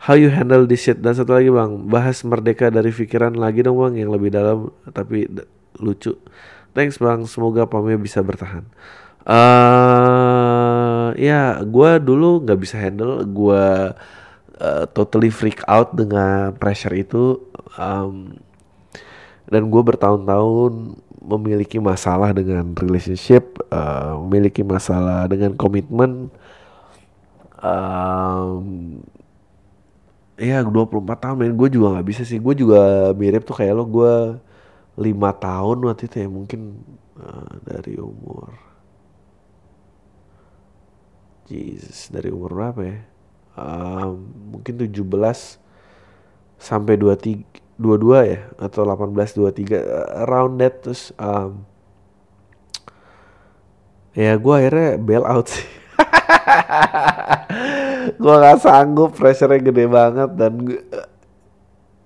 How you handle this shit? Dan satu lagi bang. Bahas merdeka dari pikiran lagi dong bang yang lebih dalam tapi lucu Thanks bang, semoga Pamnya bisa bertahan. Uh, ya, gue dulu nggak bisa handle, gue uh, totally freak out dengan pressure itu, um, dan gue bertahun-tahun memiliki masalah dengan relationship, uh, memiliki masalah dengan komitmen. Um, ya 24 tahun gue juga nggak bisa sih gue juga mirip tuh kayak lo gue lima tahun waktu itu ya mungkin uh, dari umur. Jesus dari umur berapa ya? Uh, mungkin 17 sampai 23 22 ya atau 18 23 uh, around that terus um, ya gue akhirnya bail out sih. (laughs) Gue gak sanggup pressure-nya gede banget dan gue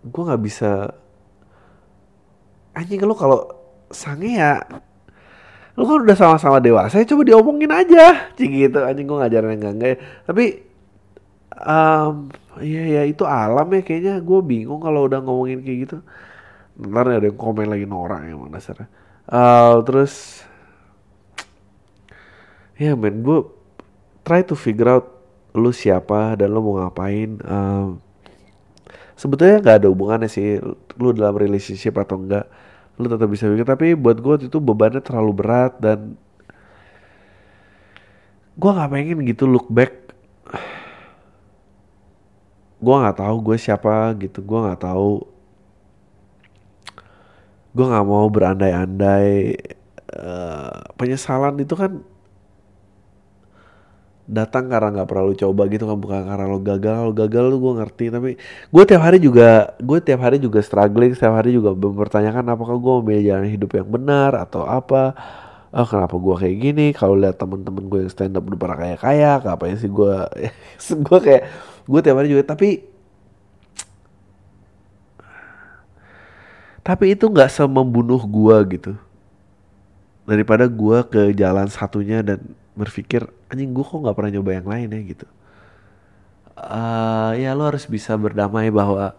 gue nggak bisa anjing lo kalau sange ya lo kan udah sama-sama dewasa ya coba diomongin aja. Cik gitu. Anjing gue ngajarin enggak enggak ya. Tapi um, iya ya itu alam ya kayaknya. Gue bingung kalau udah ngomongin kayak gitu. Ntar ada yang komen lagi norak emang dasarnya uh, terus ya men gue try to figure out lu siapa dan lu mau ngapain. Um, sebetulnya nggak ada hubungannya sih lu dalam relationship atau enggak lu tetap bisa bikin tapi buat gue itu bebannya terlalu berat dan gue nggak pengen gitu look back. Gue nggak tahu gue siapa gitu gue nggak tahu. Gue nggak mau berandai-andai uh, penyesalan itu kan datang karena nggak pernah lu coba gitu kan bukan karena lo gagal. Lo gagal tuh gue ngerti tapi gue tiap hari juga gue tiap hari juga struggling tiap hari juga mempertanyakan apakah gue memilih jalan hidup yang benar atau apa. Oh, kenapa gue kayak gini? Kalau lihat temen-temen gue yang stand up udah pernah (laughs) kayak kaya ya sih gue gue kayak gue tiap hari juga tapi tapi itu nggak semembunuh gua gitu. Daripada gua ke jalan satunya dan berpikir anjing gua kok nggak pernah nyoba yang lain ya gitu. Uh, ya lo harus bisa berdamai bahwa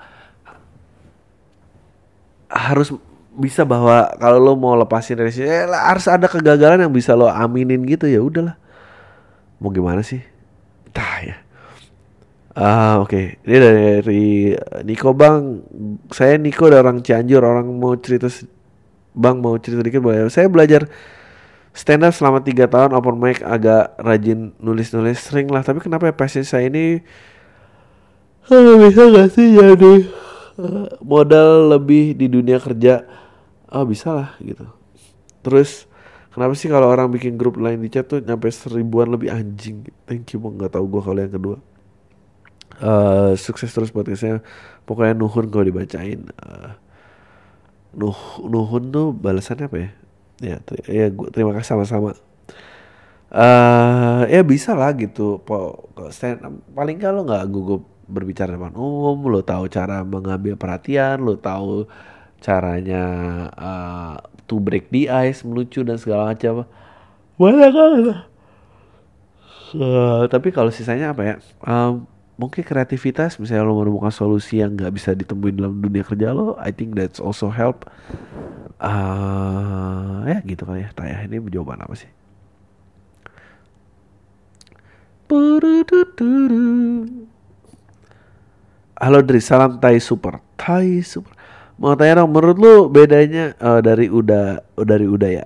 harus bisa bahwa kalau lo mau lepasin dari sini eh, harus ada kegagalan yang bisa lo aminin gitu ya udahlah. Mau gimana sih? Entah ya. Ah oke okay. ini dari Niko bang saya Niko dari orang Cianjur orang mau cerita bang mau cerita dikit boleh. Saya belajar stand up selama tiga tahun open mic agak rajin nulis-nulis. Sering lah tapi kenapa ya passion saya ini? Bisa gak sih jadi uh, modal lebih di dunia kerja? Oh bisa lah gitu. Terus kenapa sih kalau orang bikin grup lain di chat tuh nyampe seribuan lebih? Anjing thank you bang. Nggak tahu gue kalau yang kedua. Uh, sukses terus buat saya pokoknya nuhun kalau dibacain. Uh, nuh nuhun tuh balasannya apa ya ya ter ya gua terima kasih sama-sama. Uh, ya bisa lah gitu po stand paling kalau nggak gugup berbicara depan umum lo tahu cara mengambil perhatian lo tahu caranya uh, to break the ice melucu dan segala macam. Banyak kan? Uh, tapi kalau sisanya apa ya? Um, mungkin kreativitas misalnya lo menemukan solusi yang nggak bisa ditemuin dalam dunia kerja lo I think that's also help uh, ya gitu kan ya. Tanya ini jawaban apa sih? Halo Dri, salam Thai Super. Thai Super. Mau tanya dong menurut lu bedanya uh, dari udah dari udah ya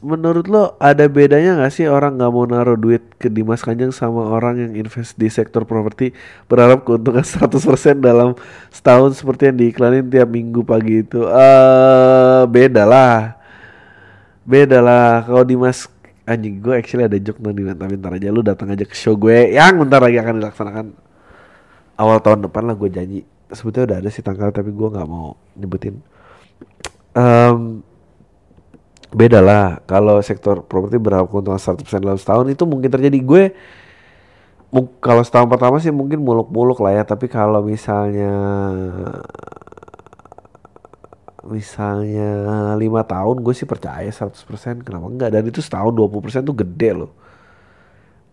menurut lo ada bedanya gak sih orang nggak mau naruh duit ke Dimas Kanjeng sama orang yang invest di sektor properti berharap keuntungan (laughs) 100% dalam setahun seperti yang diiklanin tiap minggu pagi itu? Uh, beda lah. Beda lah. Kalau Dimas anjing gue actually ada joke nanti tapi ntar aja. Lu datang aja ke show gue yang bentar lagi akan dilaksanakan. Awal tahun depan lah gue janji. Sebetulnya udah ada sih tanggal tapi gue nggak mau nyebutin. Um, beda lah kalau sektor properti berharap keuntungan 100% dalam setahun itu mungkin terjadi. Gue kalau setahun pertama sih mungkin muluk-muluk lah ya tapi kalau misalnya misalnya lima tahun gue sih percaya 100% kenapa enggak? Dan itu setahun 20% tuh gede loh.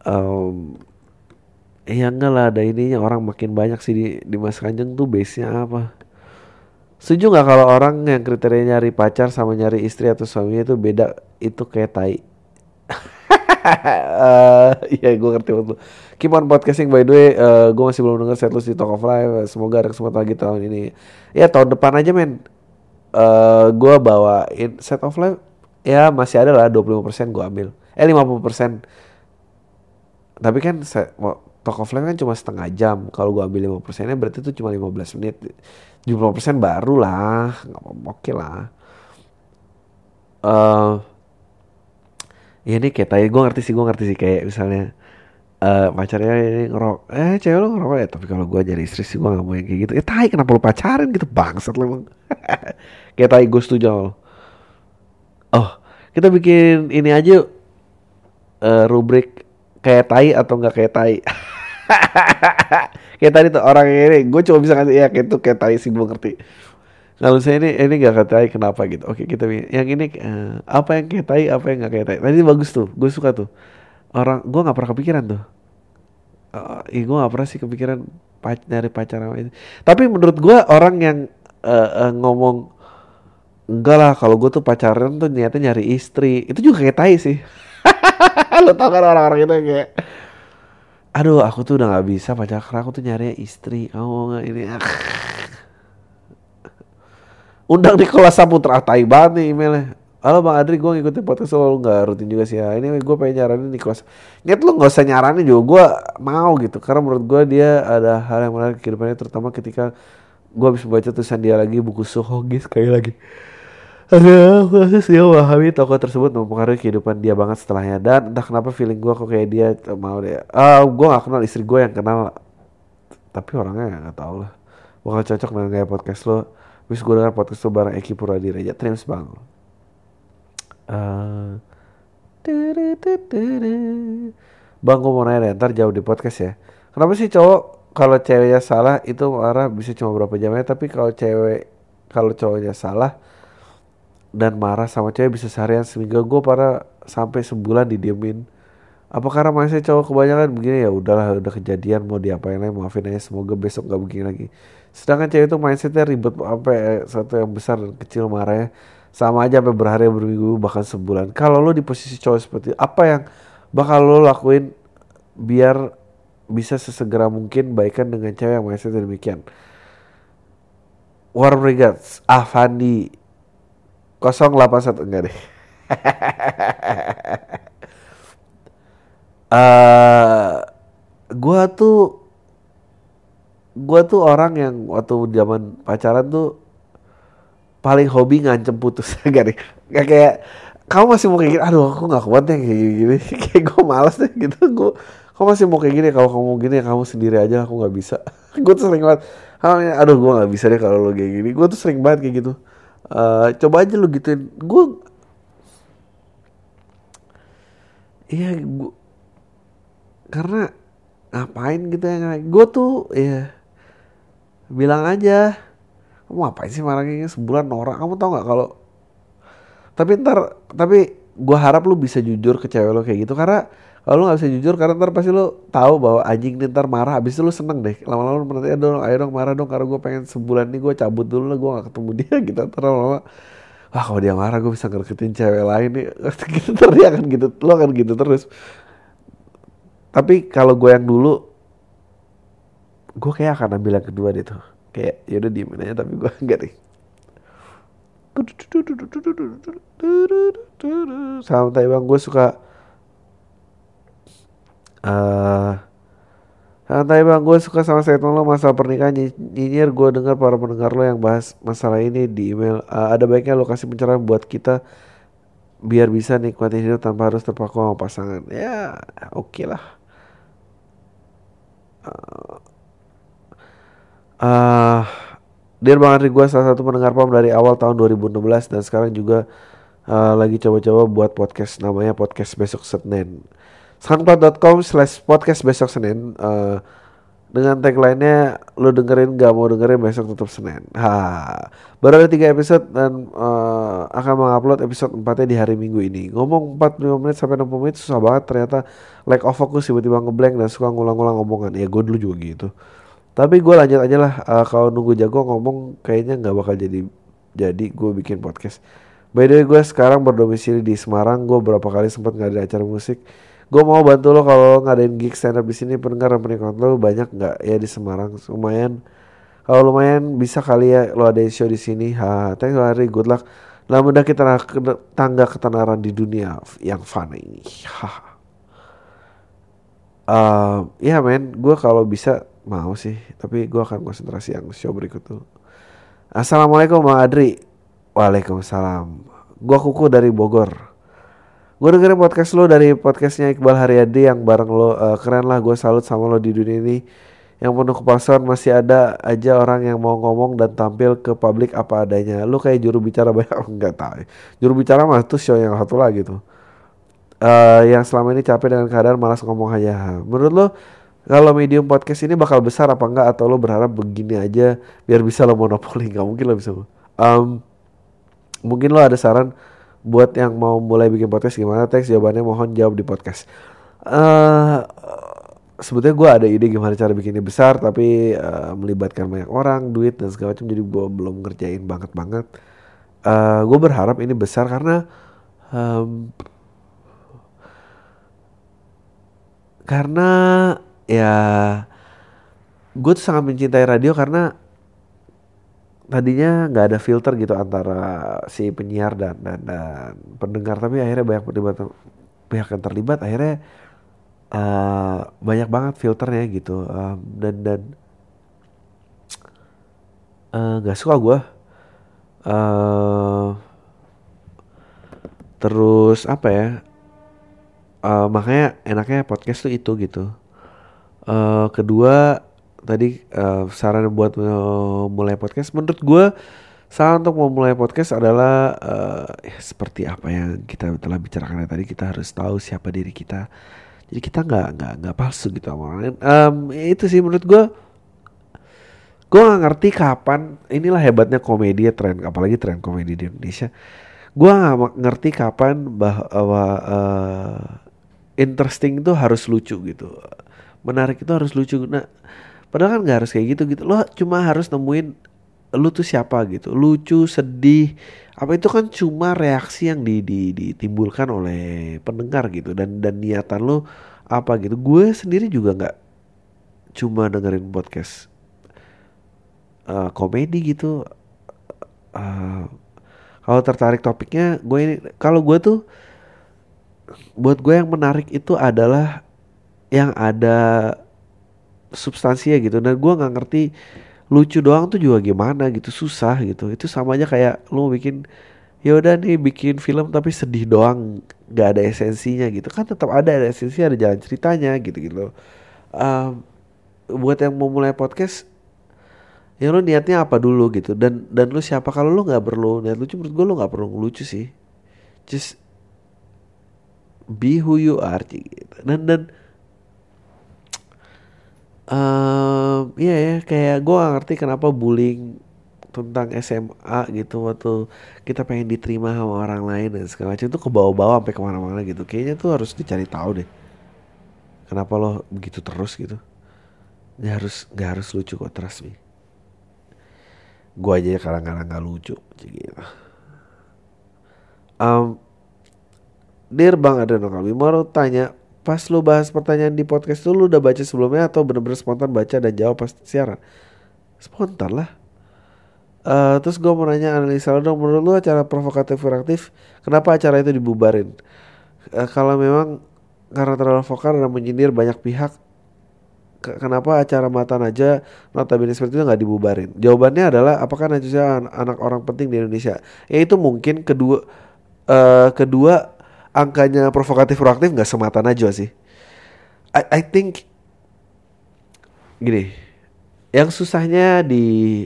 Um, Iya enggak lah ada ininya orang makin banyak sih di, di Mas Kanjeng tuh base-nya apa. Setuju nggak kalau orang yang kriteria nyari pacar sama nyari istri atau suaminya itu beda itu kayak tai. uh, (laughs) iya gue ngerti waktu. Keep on podcasting by the way, uh, gue masih belum denger setlist di Talk of Life. Semoga ada kesempatan lagi tahun ini. Ya tahun depan aja men. Uh, gue bawain set of life ya masih ada lah 25% gue ambil. Eh 50%. Tapi kan set, talk offline kan cuma setengah jam. Kalau gue ambil 5 persennya berarti itu cuma 15 menit. 70 persen baru lah. Nggak apa oke okay lah. Uh, ya ini kayak tadi gue ngerti sih gue ngerti sih. Kayak misalnya uh, pacarnya ini ngerok eh cewek lo ngerok ya? Tapi kalau gue jadi istri sih gue gak mau yang kayak gitu. Ya tai kenapa lo pacarin gitu? Bangsat lo emang. (laughs) Kayak tai gue setuju lo oh kita bikin ini aja uh, rubrik kayak tai atau nggak kayak tai (laughs) (laughs) kayak tadi tuh orang ini gue cuma bisa ngasih ya kayak itu kayak tadi sih gue ngerti. Kalau saya ini ini gak kayak kenapa gitu. Oke kita yang ini uh, apa yang kayak tai apa yang gak kayak tai. Tadi bagus tuh gue suka tuh. Orang gue nggak pernah kepikiran tuh. Uh, gue gak pernah sih kepikiran pac nyari pacar sama ini. Tapi menurut gue orang yang uh, uh, ngomong enggak lah kalau gue tuh pacaran tuh niatnya nyari istri. Itu juga kayak tai sih. (laughs) Lo tau kan orang-orang itu kayak aduh aku tuh udah nggak bisa pacar aku tuh nyari istri kamu nggak ini (laughs) undang kelas Saputra tai banget nih emailnya Halo Bang Adri, gue ngikutin podcast lo nggak rutin juga sih ya. Ini gue pengen nyaranin kelas Nyet lo nggak usah nyaranin juga, gue mau gitu. Karena menurut gue dia ada hal yang menarik kehidupannya, terutama ketika gue habis baca tulisan dia lagi buku Suhogi sekali lagi. Aduh, proses dia memahami tokoh tersebut mempengaruhi kehidupan dia banget setelahnya dan entah kenapa feeling gue kok kayak dia mau dia. Ah, uh, gue gak kenal istri gue yang kenal, tapi orangnya gak tau lah. Bakal cocok dengan gaya podcast lo. Bis gue dengar podcast lo bareng Eki Puradireja. Trims bang. Uh, bang gue mau nanya deh, ntar jauh di podcast ya. Kenapa sih cowok kalau ceweknya salah itu marah bisa cuma berapa jamnya tapi kalau cewek kalau cowoknya salah dan marah sama cewek bisa seharian seminggu. Gue para sampai sebulan didiemin. Apa karena masih cowok kebanyakan begini? Ya udahlah udah kejadian mau diapain lagi? Maafin aja semoga besok gak begini lagi. Sedangkan cewek itu mindsetnya ribet sampai satu yang besar dan kecil marahnya. Sama aja sampai berhari berminggu bahkan sebulan. Kalau lo di posisi cowok seperti apa yang bakal lo lakuin biar bisa sesegera mungkin baikan dengan cewek yang mindsetnya demikian? Warm regards Avandi 081 enggak deh. Uh, (laughs) gua tuh gua tuh orang yang waktu zaman pacaran tuh paling hobi ngancem putus gak nih gak kayak kamu masih mau kayak gini aduh aku nggak kuat deh kayak gini. (laughs) Kayak gue malas deh gitu. Gue kamu masih mau kayak gini? Kalau kamu gini kamu sendiri aja aku nggak bisa. (laughs) Gue tuh sering banget. Aduh gue nggak bisa deh kalau lo kayak gini. Gue tuh sering banget kayak gitu uh, coba aja lo gituin. Gue iya gue karena ngapain gitu ya gue tuh ya bilang aja kamu ngapain sih marah kayak sebulan norak kamu tau nggak kalau tapi ntar tapi gue harap lu bisa jujur ke cewek lo kayak gitu karena kalau lu nggak bisa jujur karena ntar pasti lu tahu bahwa anjing nih ntar marah habis itu lu seneng deh lama-lama lu nanti dong ayo dong marah dong karena gue pengen sebulan ini gue cabut dulu lah gue gak ketemu dia gitu ntar lama-lama wah kalau dia marah gue bisa ngereketin cewek lain nih gitu ntar dia akan gitu lo akan gitu terus tapi kalau gue yang dulu gue kayak akan ambil yang kedua deh tuh kayak yaudah diemin aja tapi gue enggak deh santai bang gue suka uh, santai bang gue suka sama statement lo masalah pernikahan. Nyinyir gue dengar para pendengar lo yang bahas masalah ini di email. Uh, ada baiknya lo kasih pencerahan buat kita biar bisa nikmati hidup tanpa harus terpaku sama pasangan. Ya oke okay lah. Uh, uh, Dear Bang Andri gue salah satu pendengar PAM dari awal tahun 2016 dan sekarang juga uh, lagi coba-coba buat podcast namanya podcast besok Senin. Soundcloud.com slash podcast besok Senin uh, dengan tagline-nya lo dengerin gak mau dengerin besok tutup Senin. Ha, baru ada tiga episode dan uh, akan mengupload episode 4 di hari Minggu ini. Ngomong 45 menit sampai 60 menit susah banget ternyata lack of focus tiba-tiba ngeblank dan suka ngulang-ngulang omongan. Ya gue dulu juga gitu. Tapi gue lanjut aja lah uh, kalau nunggu jago ngomong kayaknya nggak bakal jadi jadi gue bikin podcast. By the way gue sekarang berdomisili di Semarang. Gue berapa kali sempat ngadain acara musik. Gue mau bantu lo kalau ngadain gig stand up di sini pendengar dan penikmat lo banyak nggak ya di Semarang lumayan. Kalau lumayan bisa kali ya lo ada show di sini. Ha, thanks hari good luck. Lah mudah kita tangga ketenaran di dunia yang fun ini. Ha. Uh, ya men, gue kalau bisa mau sih tapi gue akan konsentrasi yang show berikut tuh Assalamualaikum Bang Adri Waalaikumsalam Gue kuku dari Bogor Gue dengerin podcast lo dari podcastnya Iqbal Haryadi yang bareng lo. Uh, Keren lah gue salut sama lo di dunia ini. Yang penuh kepalsuan masih ada aja orang yang mau ngomong dan tampil ke publik apa adanya. Lo kayak juru bicara banyak? (laughs) Enggak tahu. Juru bicara mah tuh show yang satu lagi tuh. Uh, Yang selama ini capek dengan keadaan malas ngomong aja. Menurut lo kalau medium podcast ini bakal besar apa enggak atau lo berharap begini aja biar bisa lo monopoli? Nggak mungkin lo bisa. Um, mungkin lo ada saran buat yang mau mulai bikin podcast gimana teks jawabannya mohon jawab di podcast. Uh, sebetulnya gue ada ide gimana cara bikinnya besar tapi uh, melibatkan banyak orang duit dan segala macam. Jadi gue belum ngerjain banget banget. Uh, gue berharap ini besar karena um, karena ya gue tuh sangat mencintai radio karena tadinya nggak ada filter gitu antara si penyiar dan, dan dan pendengar tapi akhirnya banyak terlibat pihak yang terlibat akhirnya uh, banyak banget filternya gitu um, dan dan eh, nggak uh, suka gue uh, terus apa ya uh, makanya enaknya podcast tuh itu gitu. Uh, kedua tadi uh, saran buat mulai podcast. Menurut gue saran untuk memulai podcast adalah uh, ya, seperti apa yang kita telah bicarakan tadi kita harus tahu siapa diri kita. Jadi kita nggak nggak nggak palsu gitu sama orang lain. Um, itu sih menurut gue gue gak ngerti kapan inilah hebatnya komedi tren apalagi tren komedi di Indonesia. Gue gak ngerti kapan bahwa uh, interesting itu harus lucu gitu. Menarik itu harus lucu. Nah padahal kan gak harus kayak gitu gitu. Lo cuma harus nemuin lu tuh siapa gitu. Lucu sedih apa itu kan cuma reaksi yang di, di, ditimbulkan oleh pendengar gitu. Dan dan niatan lo apa gitu. Gue sendiri juga nggak cuma dengerin podcast uh, komedi gitu. Uh, kalau tertarik topiknya gue ini kalau gue tuh buat gue yang menarik itu adalah yang ada substansinya gitu. Dan gue nggak ngerti lucu doang tuh juga gimana gitu susah gitu. Itu sama aja kayak lu bikin ya udah nih bikin film tapi sedih doang nggak ada esensinya gitu. Kan tetap ada, ada esensi ada jalan ceritanya gitu gitu. Um, buat yang mau mulai podcast ya lu niatnya apa dulu gitu? Dan dan lu siapa? Kalau lu nggak perlu niat lucu menurut gue lu nggak perlu lucu sih. Just be who you are gitu. Dan dan um, iya ya kayak gue gak ngerti kenapa bullying tentang SMA gitu waktu kita pengen diterima sama orang lain dan segala macam itu ke bawah-bawah sampai ke mana-mana gitu. Kayaknya tuh harus dicari tahu deh kenapa lo begitu terus gitu. Nggak harus nggak harus lucu kok trust me. Gue aja kadang-kadang nggak lucu gitu. Um, Dear Bang Adriano kami mau tanya pas lu bahas pertanyaan di podcast itu lu udah baca sebelumnya atau bener-bener spontan baca dan jawab pas siaran spontan lah uh, terus gue mau nanya analisa lo dong menurut lu acara provokatif reaktif kenapa acara itu dibubarin uh, kalau memang karena terlalu vokal dan menyindir banyak pihak kenapa acara mata aja notabene seperti itu nggak dibubarin? Jawabannya adalah apakah Najwa an anak orang penting di Indonesia? Ya itu mungkin kedua uh, kedua angkanya provokatif proaktif nggak semata Najwa sih. I, I think gini, yang susahnya di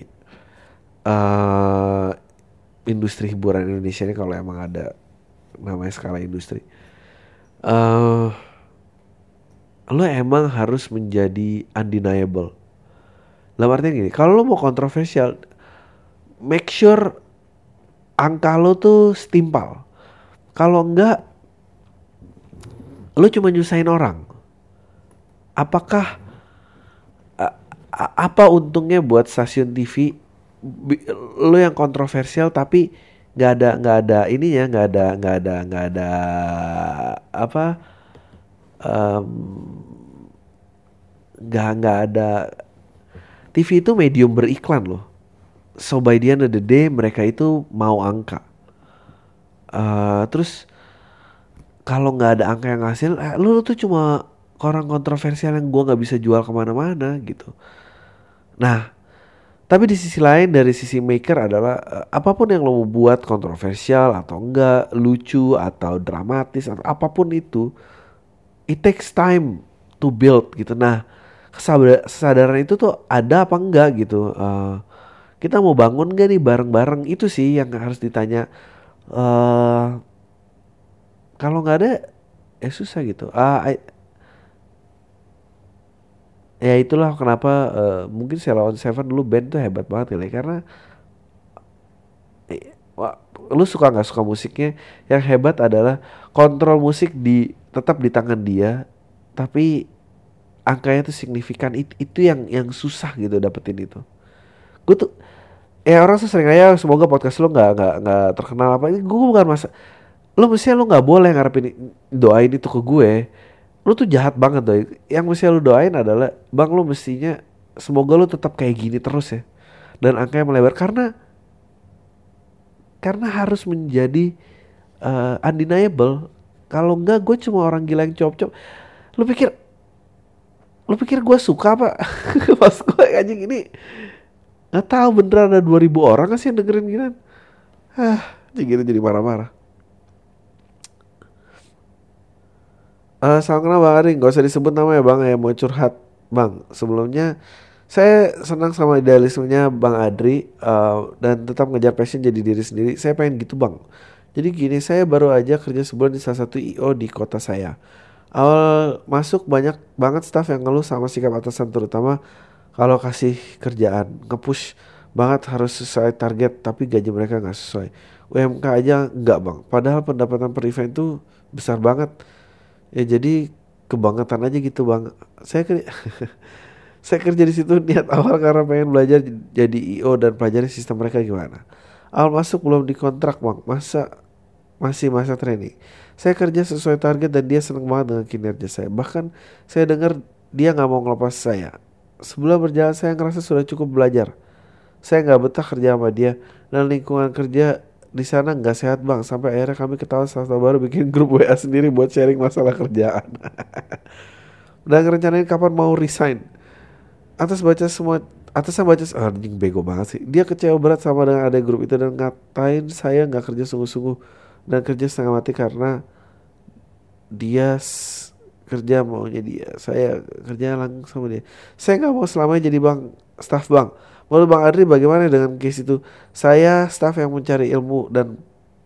uh, industri hiburan Indonesia ini kalau emang ada namanya skala industri. Uh, lo emang harus menjadi undeniable. Dalam artinya gini, kalau lo mau kontroversial, make sure angka lo tuh setimpal. Kalau enggak, lo cuma nyusahin orang. Apakah apa untungnya buat stasiun TV lo yang kontroversial tapi nggak ada nggak ada ininya nggak ada nggak ada nggak ada apa nggak um, nggak ada TV itu medium beriklan loh. So by the end of the day mereka itu mau angka. Uh, terus kalau nggak ada angka yang hasil, eh, lu, tuh cuma orang kontroversial yang gue nggak bisa jual ke mana-mana gitu. Nah, tapi di sisi lain dari sisi maker adalah uh, apa pun yang lo mau buat kontroversial atau enggak, lucu atau dramatis atau apa pun itu, it takes time to build gitu. Nah, kesadaran itu tuh ada apa enggak gitu. Uh, kita mau bangun gak nih bareng-bareng itu sih yang harus ditanya. Uh, kalau nggak ada, ya susah gitu. Uh, I, ya itulah kenapa uh, mungkin Ceylon Seven dulu band tuh hebat banget ya karena eh, wah, lu suka nggak suka musiknya? Yang hebat adalah kontrol musik di tetap di tangan dia tapi angkanya tuh signifikan. Itu, itu yang yang susah gitu dapetin itu. Gue tuh ya orang tuh sering aja semoga podcast lo nggak nggak nggak terkenal apa. Ini gue bukan masa lo mestinya lo nggak boleh ngarepin doain itu ke gue lo tuh jahat banget doi yang mestinya lo doain adalah bang lo mestinya semoga lo tetap kayak gini terus ya dan angkanya melebar karena karena harus menjadi uh, undeniable kalau enggak gue cuma orang gila yang cop-cop. Lu pikir lu pikir gue suka apa? (laughs) Pas gue anjing ini nggak tahu beneran ada 2000 orang sih yang dengerin gini. Ah, jadi jadi marah-marah. Uh, salam kenal Bang Aring, gak usah disebut namanya Bang ya mau curhat Bang. Sebelumnya saya senang sama idealismenya Bang Adri uh, dan tetap ngejar passion jadi diri sendiri. Saya pengen gitu Bang. Jadi gini, saya baru aja kerja sebulan di salah satu IO di kota saya. Awal masuk banyak banget staff yang ngeluh sama sikap atasan terutama kalau kasih kerjaan ngepush banget harus sesuai target tapi gaji mereka nggak sesuai UMK aja nggak bang padahal pendapatan per event itu besar banget ya jadi kebangetan aja gitu bang. Saya kerja (laughs) saya kerja di situ niat awal karena pengen belajar jadi IO dan pelajari sistem mereka gimana. Awal masuk belum dikontrak bang. Masa masih masa training. Saya kerja sesuai target dan dia seneng banget dengan kinerja saya. Bahkan saya dengar dia nggak mau ngelepas saya. Sebelum berjalan saya ngerasa sudah cukup belajar. Saya nggak betah kerja sama dia. Dan lingkungan kerja di sana nggak sehat bang. Sampai akhirnya kami ketahuan swasta baru bikin grup WA sendiri buat sharing masalah kerjaan. (laughs) Dan rencanain kapan mau resign. Atas baca semua atasnya baca oh, anjing bego banget sih. Dia kecewa berat sama dengan ada grup itu dan ngatain saya nggak kerja sungguh-sungguh dan kerja setengah mati karena dia kerja maunya dia. Saya kerja langsung sama dia. Saya nggak mau selamanya jadi bang staff bang Menurut Bang Adri bagaimana dengan case itu? Saya staff yang mencari ilmu dan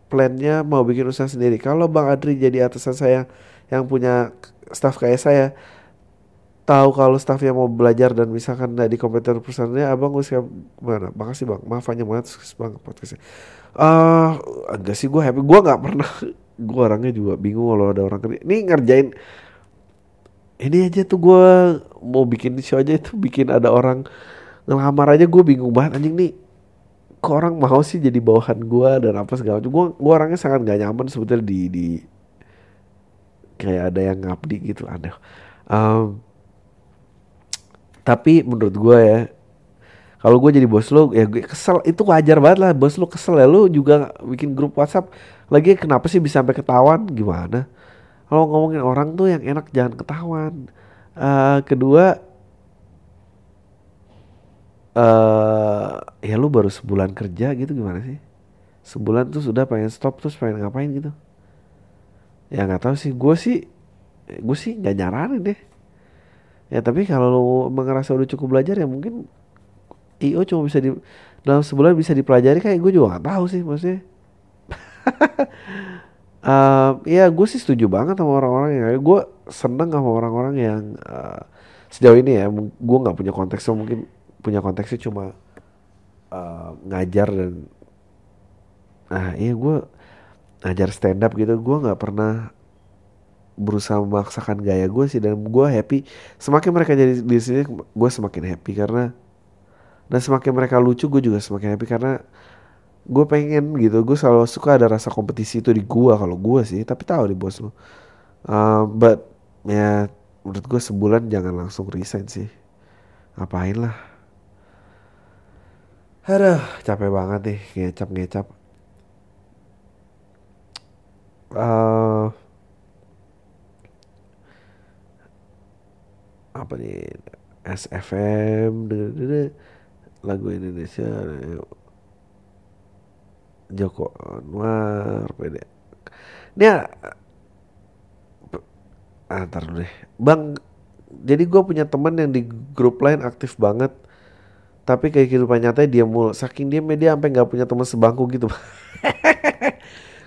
plannya mau bikin usaha sendiri. Kalau Bang Adri jadi atasan saya yang punya staff kayak saya, tahu kalau yang mau belajar dan misalkan nggak di komputer perusahaannya, abang gue siap mana? Makasih bang, maaf hanya banget bang podcastnya. Uh, agak sih gue happy, gue nggak pernah, (laughs) gue orangnya juga bingung kalau ada orang kerja. Ini ngerjain ini aja tuh gue mau bikin show aja itu bikin ada orang ngelamar aja gue bingung banget anjing nih. Kok orang mau sih jadi bawahan gue dan apa segala macam? Gue gue orangnya sangat gak nyaman sebetulnya di di kayak ada yang ngabdi gitu ada um, tapi menurut gue ya kalau gue jadi bos lo ya gue kesel itu wajar banget lah. Bos lo kesel ya lo juga bikin grup WhatsApp. Lagi kenapa sih bisa sampai ketahuan? Gimana? Kalau ngomongin orang tuh yang enak jangan ketahuan. Uh, kedua uh, ya lu baru sebulan kerja gitu gimana sih? Sebulan tuh sudah pengen stop terus pengen ngapain gitu? Ya nggak tahu sih gue sih gue sih nggak nyaranin deh. Ya tapi kalau lu ngerasa udah cukup belajar ya mungkin io cuma bisa di dalam sebulan bisa dipelajari kayak gue juga nggak tahu sih maksudnya. Uh, (laughs) ya gue sih setuju banget sama orang-orang yang gue seneng sama orang-orang yang uh, sejauh ini ya gue nggak punya konteks mungkin punya konteksnya cuma uh, ngajar dan nah iya gue ngajar stand up gitu gue nggak pernah berusaha memaksakan gaya gue sih dan gue happy. Semakin mereka jadi di sini gue semakin happy karena dan semakin mereka lucu gue juga semakin happy karena gue pengen gitu. Gue selalu suka ada rasa kompetisi itu di gue kalau gue sih tapi tahu di bos lo uh, but ya menurut gue sebulan jangan langsung resign sih. Ngapain lah Aduh, capek banget nih ngecap-ngecap. Uh, apa nih? SFM lagu Indonesia Joko Anwar pede ini? Antar ah, deh. Bang jadi gue punya teman yang di grup lain aktif banget tapi kayak kehidupan nyatanya dia mulu. Saking dia dia sampai nggak punya teman sebangku gitu (laughs)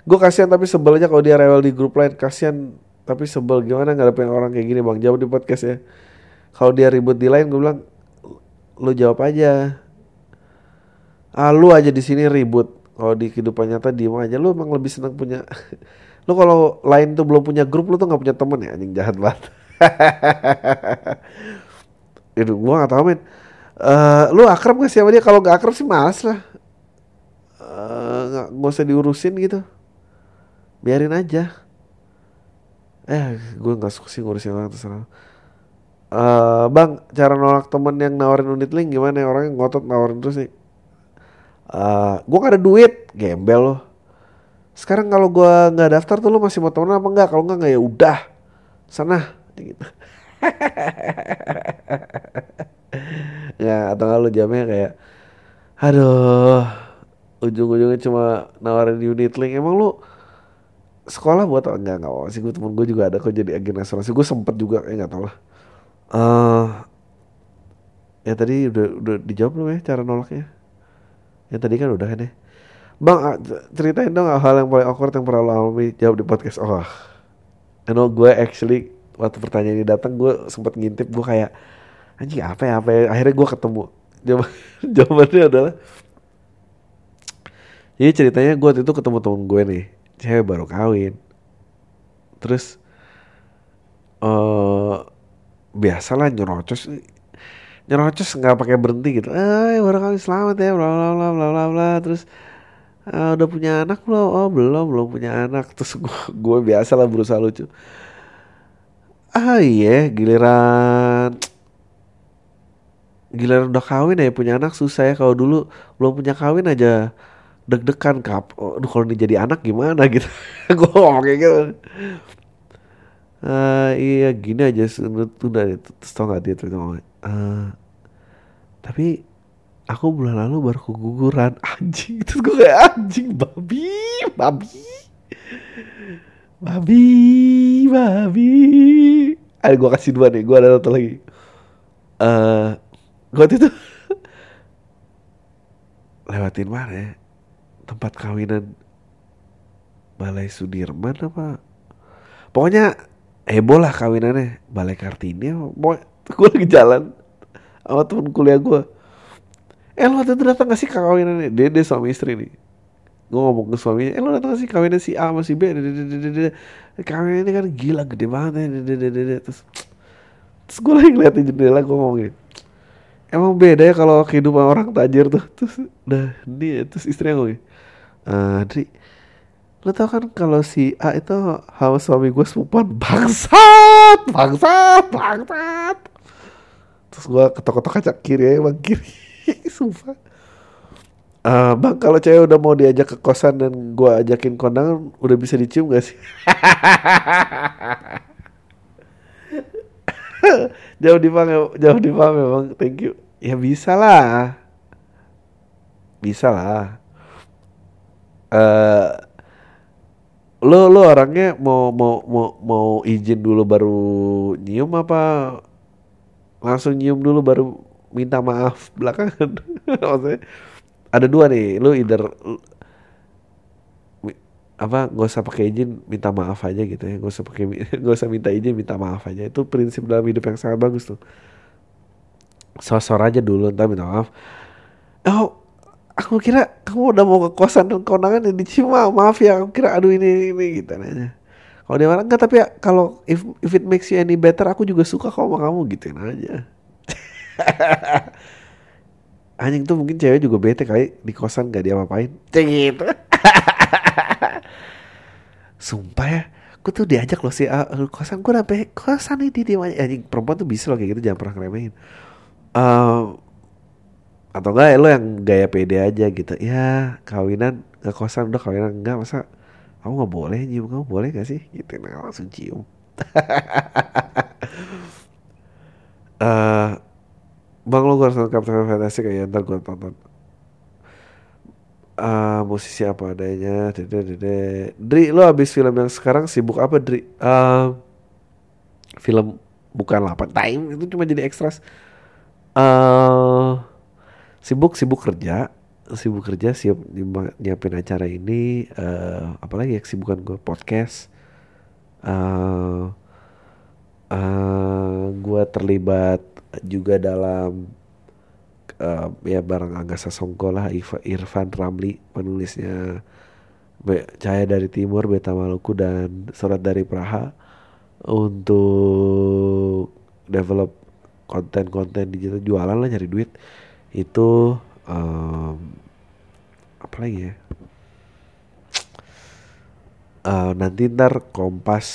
gue kasihan tapi sebel aja kalau dia rewel di grup lain kasihan. Tapi sebel gimana nggak ada orang kayak gini bang? Jawab di podcast ya. Kalau dia ribut di lain gue bilang lu jawab aja. Ah lu aja di sini ribut. Kalau di kehidupan nyata diem aja. Lu emang lebih senang punya (laughs) lu kalau lain tuh belum punya grup lu tuh nggak punya temen ya? Anjing jahat banget. (laughs) Itu gua nggak tahu men uh, lu akrab gak sih sama dia? Kalau gak akrab sih males lah. Uh, gak, gak usah diurusin gitu. Biarin aja. Eh gue nggak suka sih ngurusin orang terserah. Uh, bang cara nolak temen yang nawarin unit link gimana ya? Orangnya ngotot nawarin terus nih. Uh, gue gak ada duit. Gembel loh sekarang kalau gue nggak daftar tuh lu masih mau temen apa enggak kalau enggak nggak ya udah. Sana. Gitu (laughs) ya atau nggak lu jamnya kayak aduh ujung-ujungnya cuma nawarin unit link. Emang lu sekolah buat enggak enggak sih. Gue temen gue juga ada kok jadi agen asuransi. Gue sempet juga ya nggak tau lah. Uh, ya tadi udah udah dijawab belum ya cara nolaknya? Ya tadi kan udah kan ya. Bang ah, ceritain dong hal yang paling awkward yang pernah lo alami jawab di podcast. Oh I know gue actually waktu pertanyaan ini datang gue sempet ngintip gue kayak anjing apa ya? Apa ya? Akhirnya gue ketemu. Jawab- (laughs) jawabannya adalah jadi ceritanya gue waktu itu ketemu temen gue nih cewek baru kawin. Terus eh biasalah nyerocos. Nyerocos nggak pakai berhenti gitu. Eh baru kawin selamat ya bla bla bla bla bla terus "Ah, udah punya anak belum? Oh belum belum punya anak. (laughs) Terus gue gue biasa lah berusaha lucu. Ah iya giliran giliran udah kawin ya punya anak susah ya. Kalau dulu belum punya kawin aja deg-degan kap oh, aduh kalau ini jadi anak gimana? (laughs) Gitu. Gue ngomong kayak gitu. "Ah, iya gini aja itu terus tau gak dia tuh ngomong "Eh, tapi aku bulan lalu baru keguguran. (laughs) Anjing terus gue kayak anjing babi babi babi babi. Ayo gue kasih dua nih gue ada satu lagi. Eh gue waktu itu. (laughs) Lewatin mana ya? Tempat kawinan Balai Sudirman apa? Pokoknya heboh lah kawinannya. Balai Kartini pokoknya (laughs) gue lagi jalan sama temen kuliah gue eh lo waktu itu datang gak sih kawinannya? Dede suami istri nih. Gue ngomong ke suaminya eh lo datang gak sih kawinan si A sama si B? Dede, dede, dede. kawinan ini kan gila gede banget ya. Terus terus gue lagi ngeliatin jendela gue ngomong gini emang beda ya kalau kehidupan orang tajir tuh. (laughs) Terus udah ini terus istrinya gini "Eh, Dri lo tau kan kalau si A itu sama suami gue sepupuan? Bangsat! Bangsat! Bangsat! Terus gue ketok-ketok kaca kiri ya bang kiri. (laughs) Sumpah. Eh, bang kalau cewek udah mau diajak ke kosan dan gue ajakin kondangan udah bisa dicium gak sih (laughs) jauh dipaham ya, jauh dipaham ya bang thank you. Ya bisa lah. Bisa lah. Eh lo lo orangnya mau mau mau mau izin dulu baru nyium apa? Langsung nyium dulu baru minta maaf belakangan. (laughs) Maksudnya ada dua nih. Lo either apa nggak usah pakai izin minta maaf aja gitu ya. Nggak usah pakai (laughs) nggak usah minta izin minta maaf aja. Itu prinsip dalam hidup yang sangat bagus tuh. Sosor aja dulu ntar minta maaf. Oh aku kira kamu udah mau ke kosan dan kondangan yang dicium ah, maaf ya aku kira aduh ini ini gitu aja kalau dia marah enggak tapi ya kalau if if it makes you any better aku juga suka kok sama kamu gituin aja (laughs) anjing tuh mungkin cewek juga bete kali di kosan gak diapa-apain. Cek gitu (laughs) sumpah ya gue tuh diajak loh sih ah, kosan gue sampai kosan ini dia anjing perempuan tuh bisa loh kayak gitu jangan pernah ngeremehin. Eh, atau enggak ya lo yang gaya pede aja gitu. Ya kawinan ke kosan udah kawinan. Enggak masa kamu nggak boleh nyium kamu boleh gak sih? Gitu nah langsung cium. (laughs) Eh bang lo gue harus nonton Captain Fantastic ya ntar gue tonton Eh musisi apa adanya dede dede Dri lo abis film yang sekarang sibuk apa Dri? Eh film bukan 8 time itu cuma jadi ekstras eh sibuk sibuk kerja sibuk kerja siap nyiapin acara ini eh apalagi ya kesibukan gue podcast. Eh eh gue terlibat juga dalam eh, ya bareng Angga Sasongko lah Irfan Ramli penulisnya Cahaya dari Timur Beta Maluku dan Surat dari Praha untuk develop konten-konten digital jualan lah nyari duit. Itu em, apa lagi ya? Eh, nanti ntar Kompas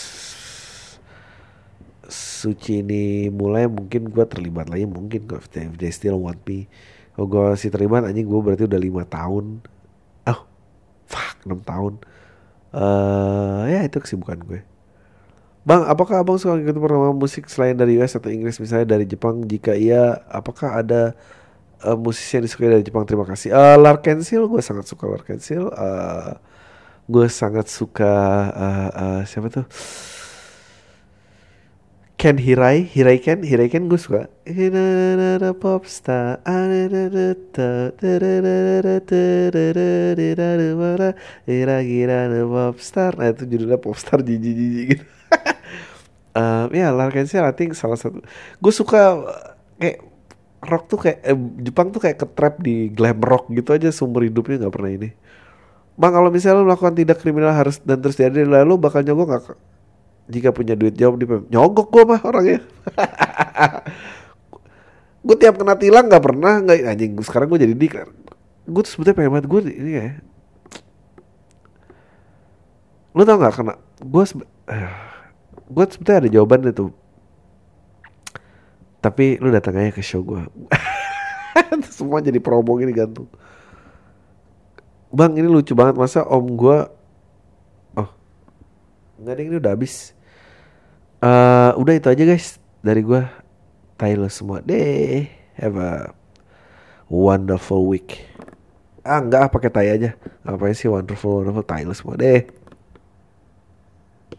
Suci ini mulai mungkin gue terlibat lagi mungkin kok if they, if they still want me kalau gue masih terlibat anjing gue berarti udah lima tahun oh fuck enam tahun eh ya itu kesibukan gue Bang, apakah abang suka ngikutin program musik selain dari US atau Inggris misalnya dari Jepang? Jika iya, apakah ada eh, musisi yang disukai dari Jepang? Terima kasih. Eh Larkensil, gue sangat suka Larkensil. Eh gue sangat suka eh, eh, siapa tuh? Ken Hirai, Hirai Ken, Hirai Ken gue suka. Popstar, popstar. Nah itu judulnya popstar jijik-jijik gitu. (laughs) Eh, ya Larkensil I think salah satu. Gue suka kayak rock tuh kayak eh, Jepang tuh kayak ketrap di glam rock gitu aja seumur hidupnya nggak pernah ini bang kalau misalnya lo melakukan tindak kriminal harus dan terus jadi lalu bakal nyogok nggak jika punya duit jawab di PM. nyogok gue mah orangnya. (laughs) Gue tiap kena tilang nggak pernah nggak anjing sekarang gue jadi dik gue tuh sebetulnya pengen banget gue ini ya. Lu tau nggak kena gue sebe (sighs) gue sebetulnya ada jawaban itu tapi lu datang aja ke show gue (laughs) semua jadi promo gini gantung. Bang ini lucu banget. Masa om gue nggak ada ini udah habis. Uh, udah itu aja guys dari gue Tyler semua. Deh have a wonderful week. Ah enggak pakai tai aja. Apa sih wonderful wonderful Tyler semua? Deh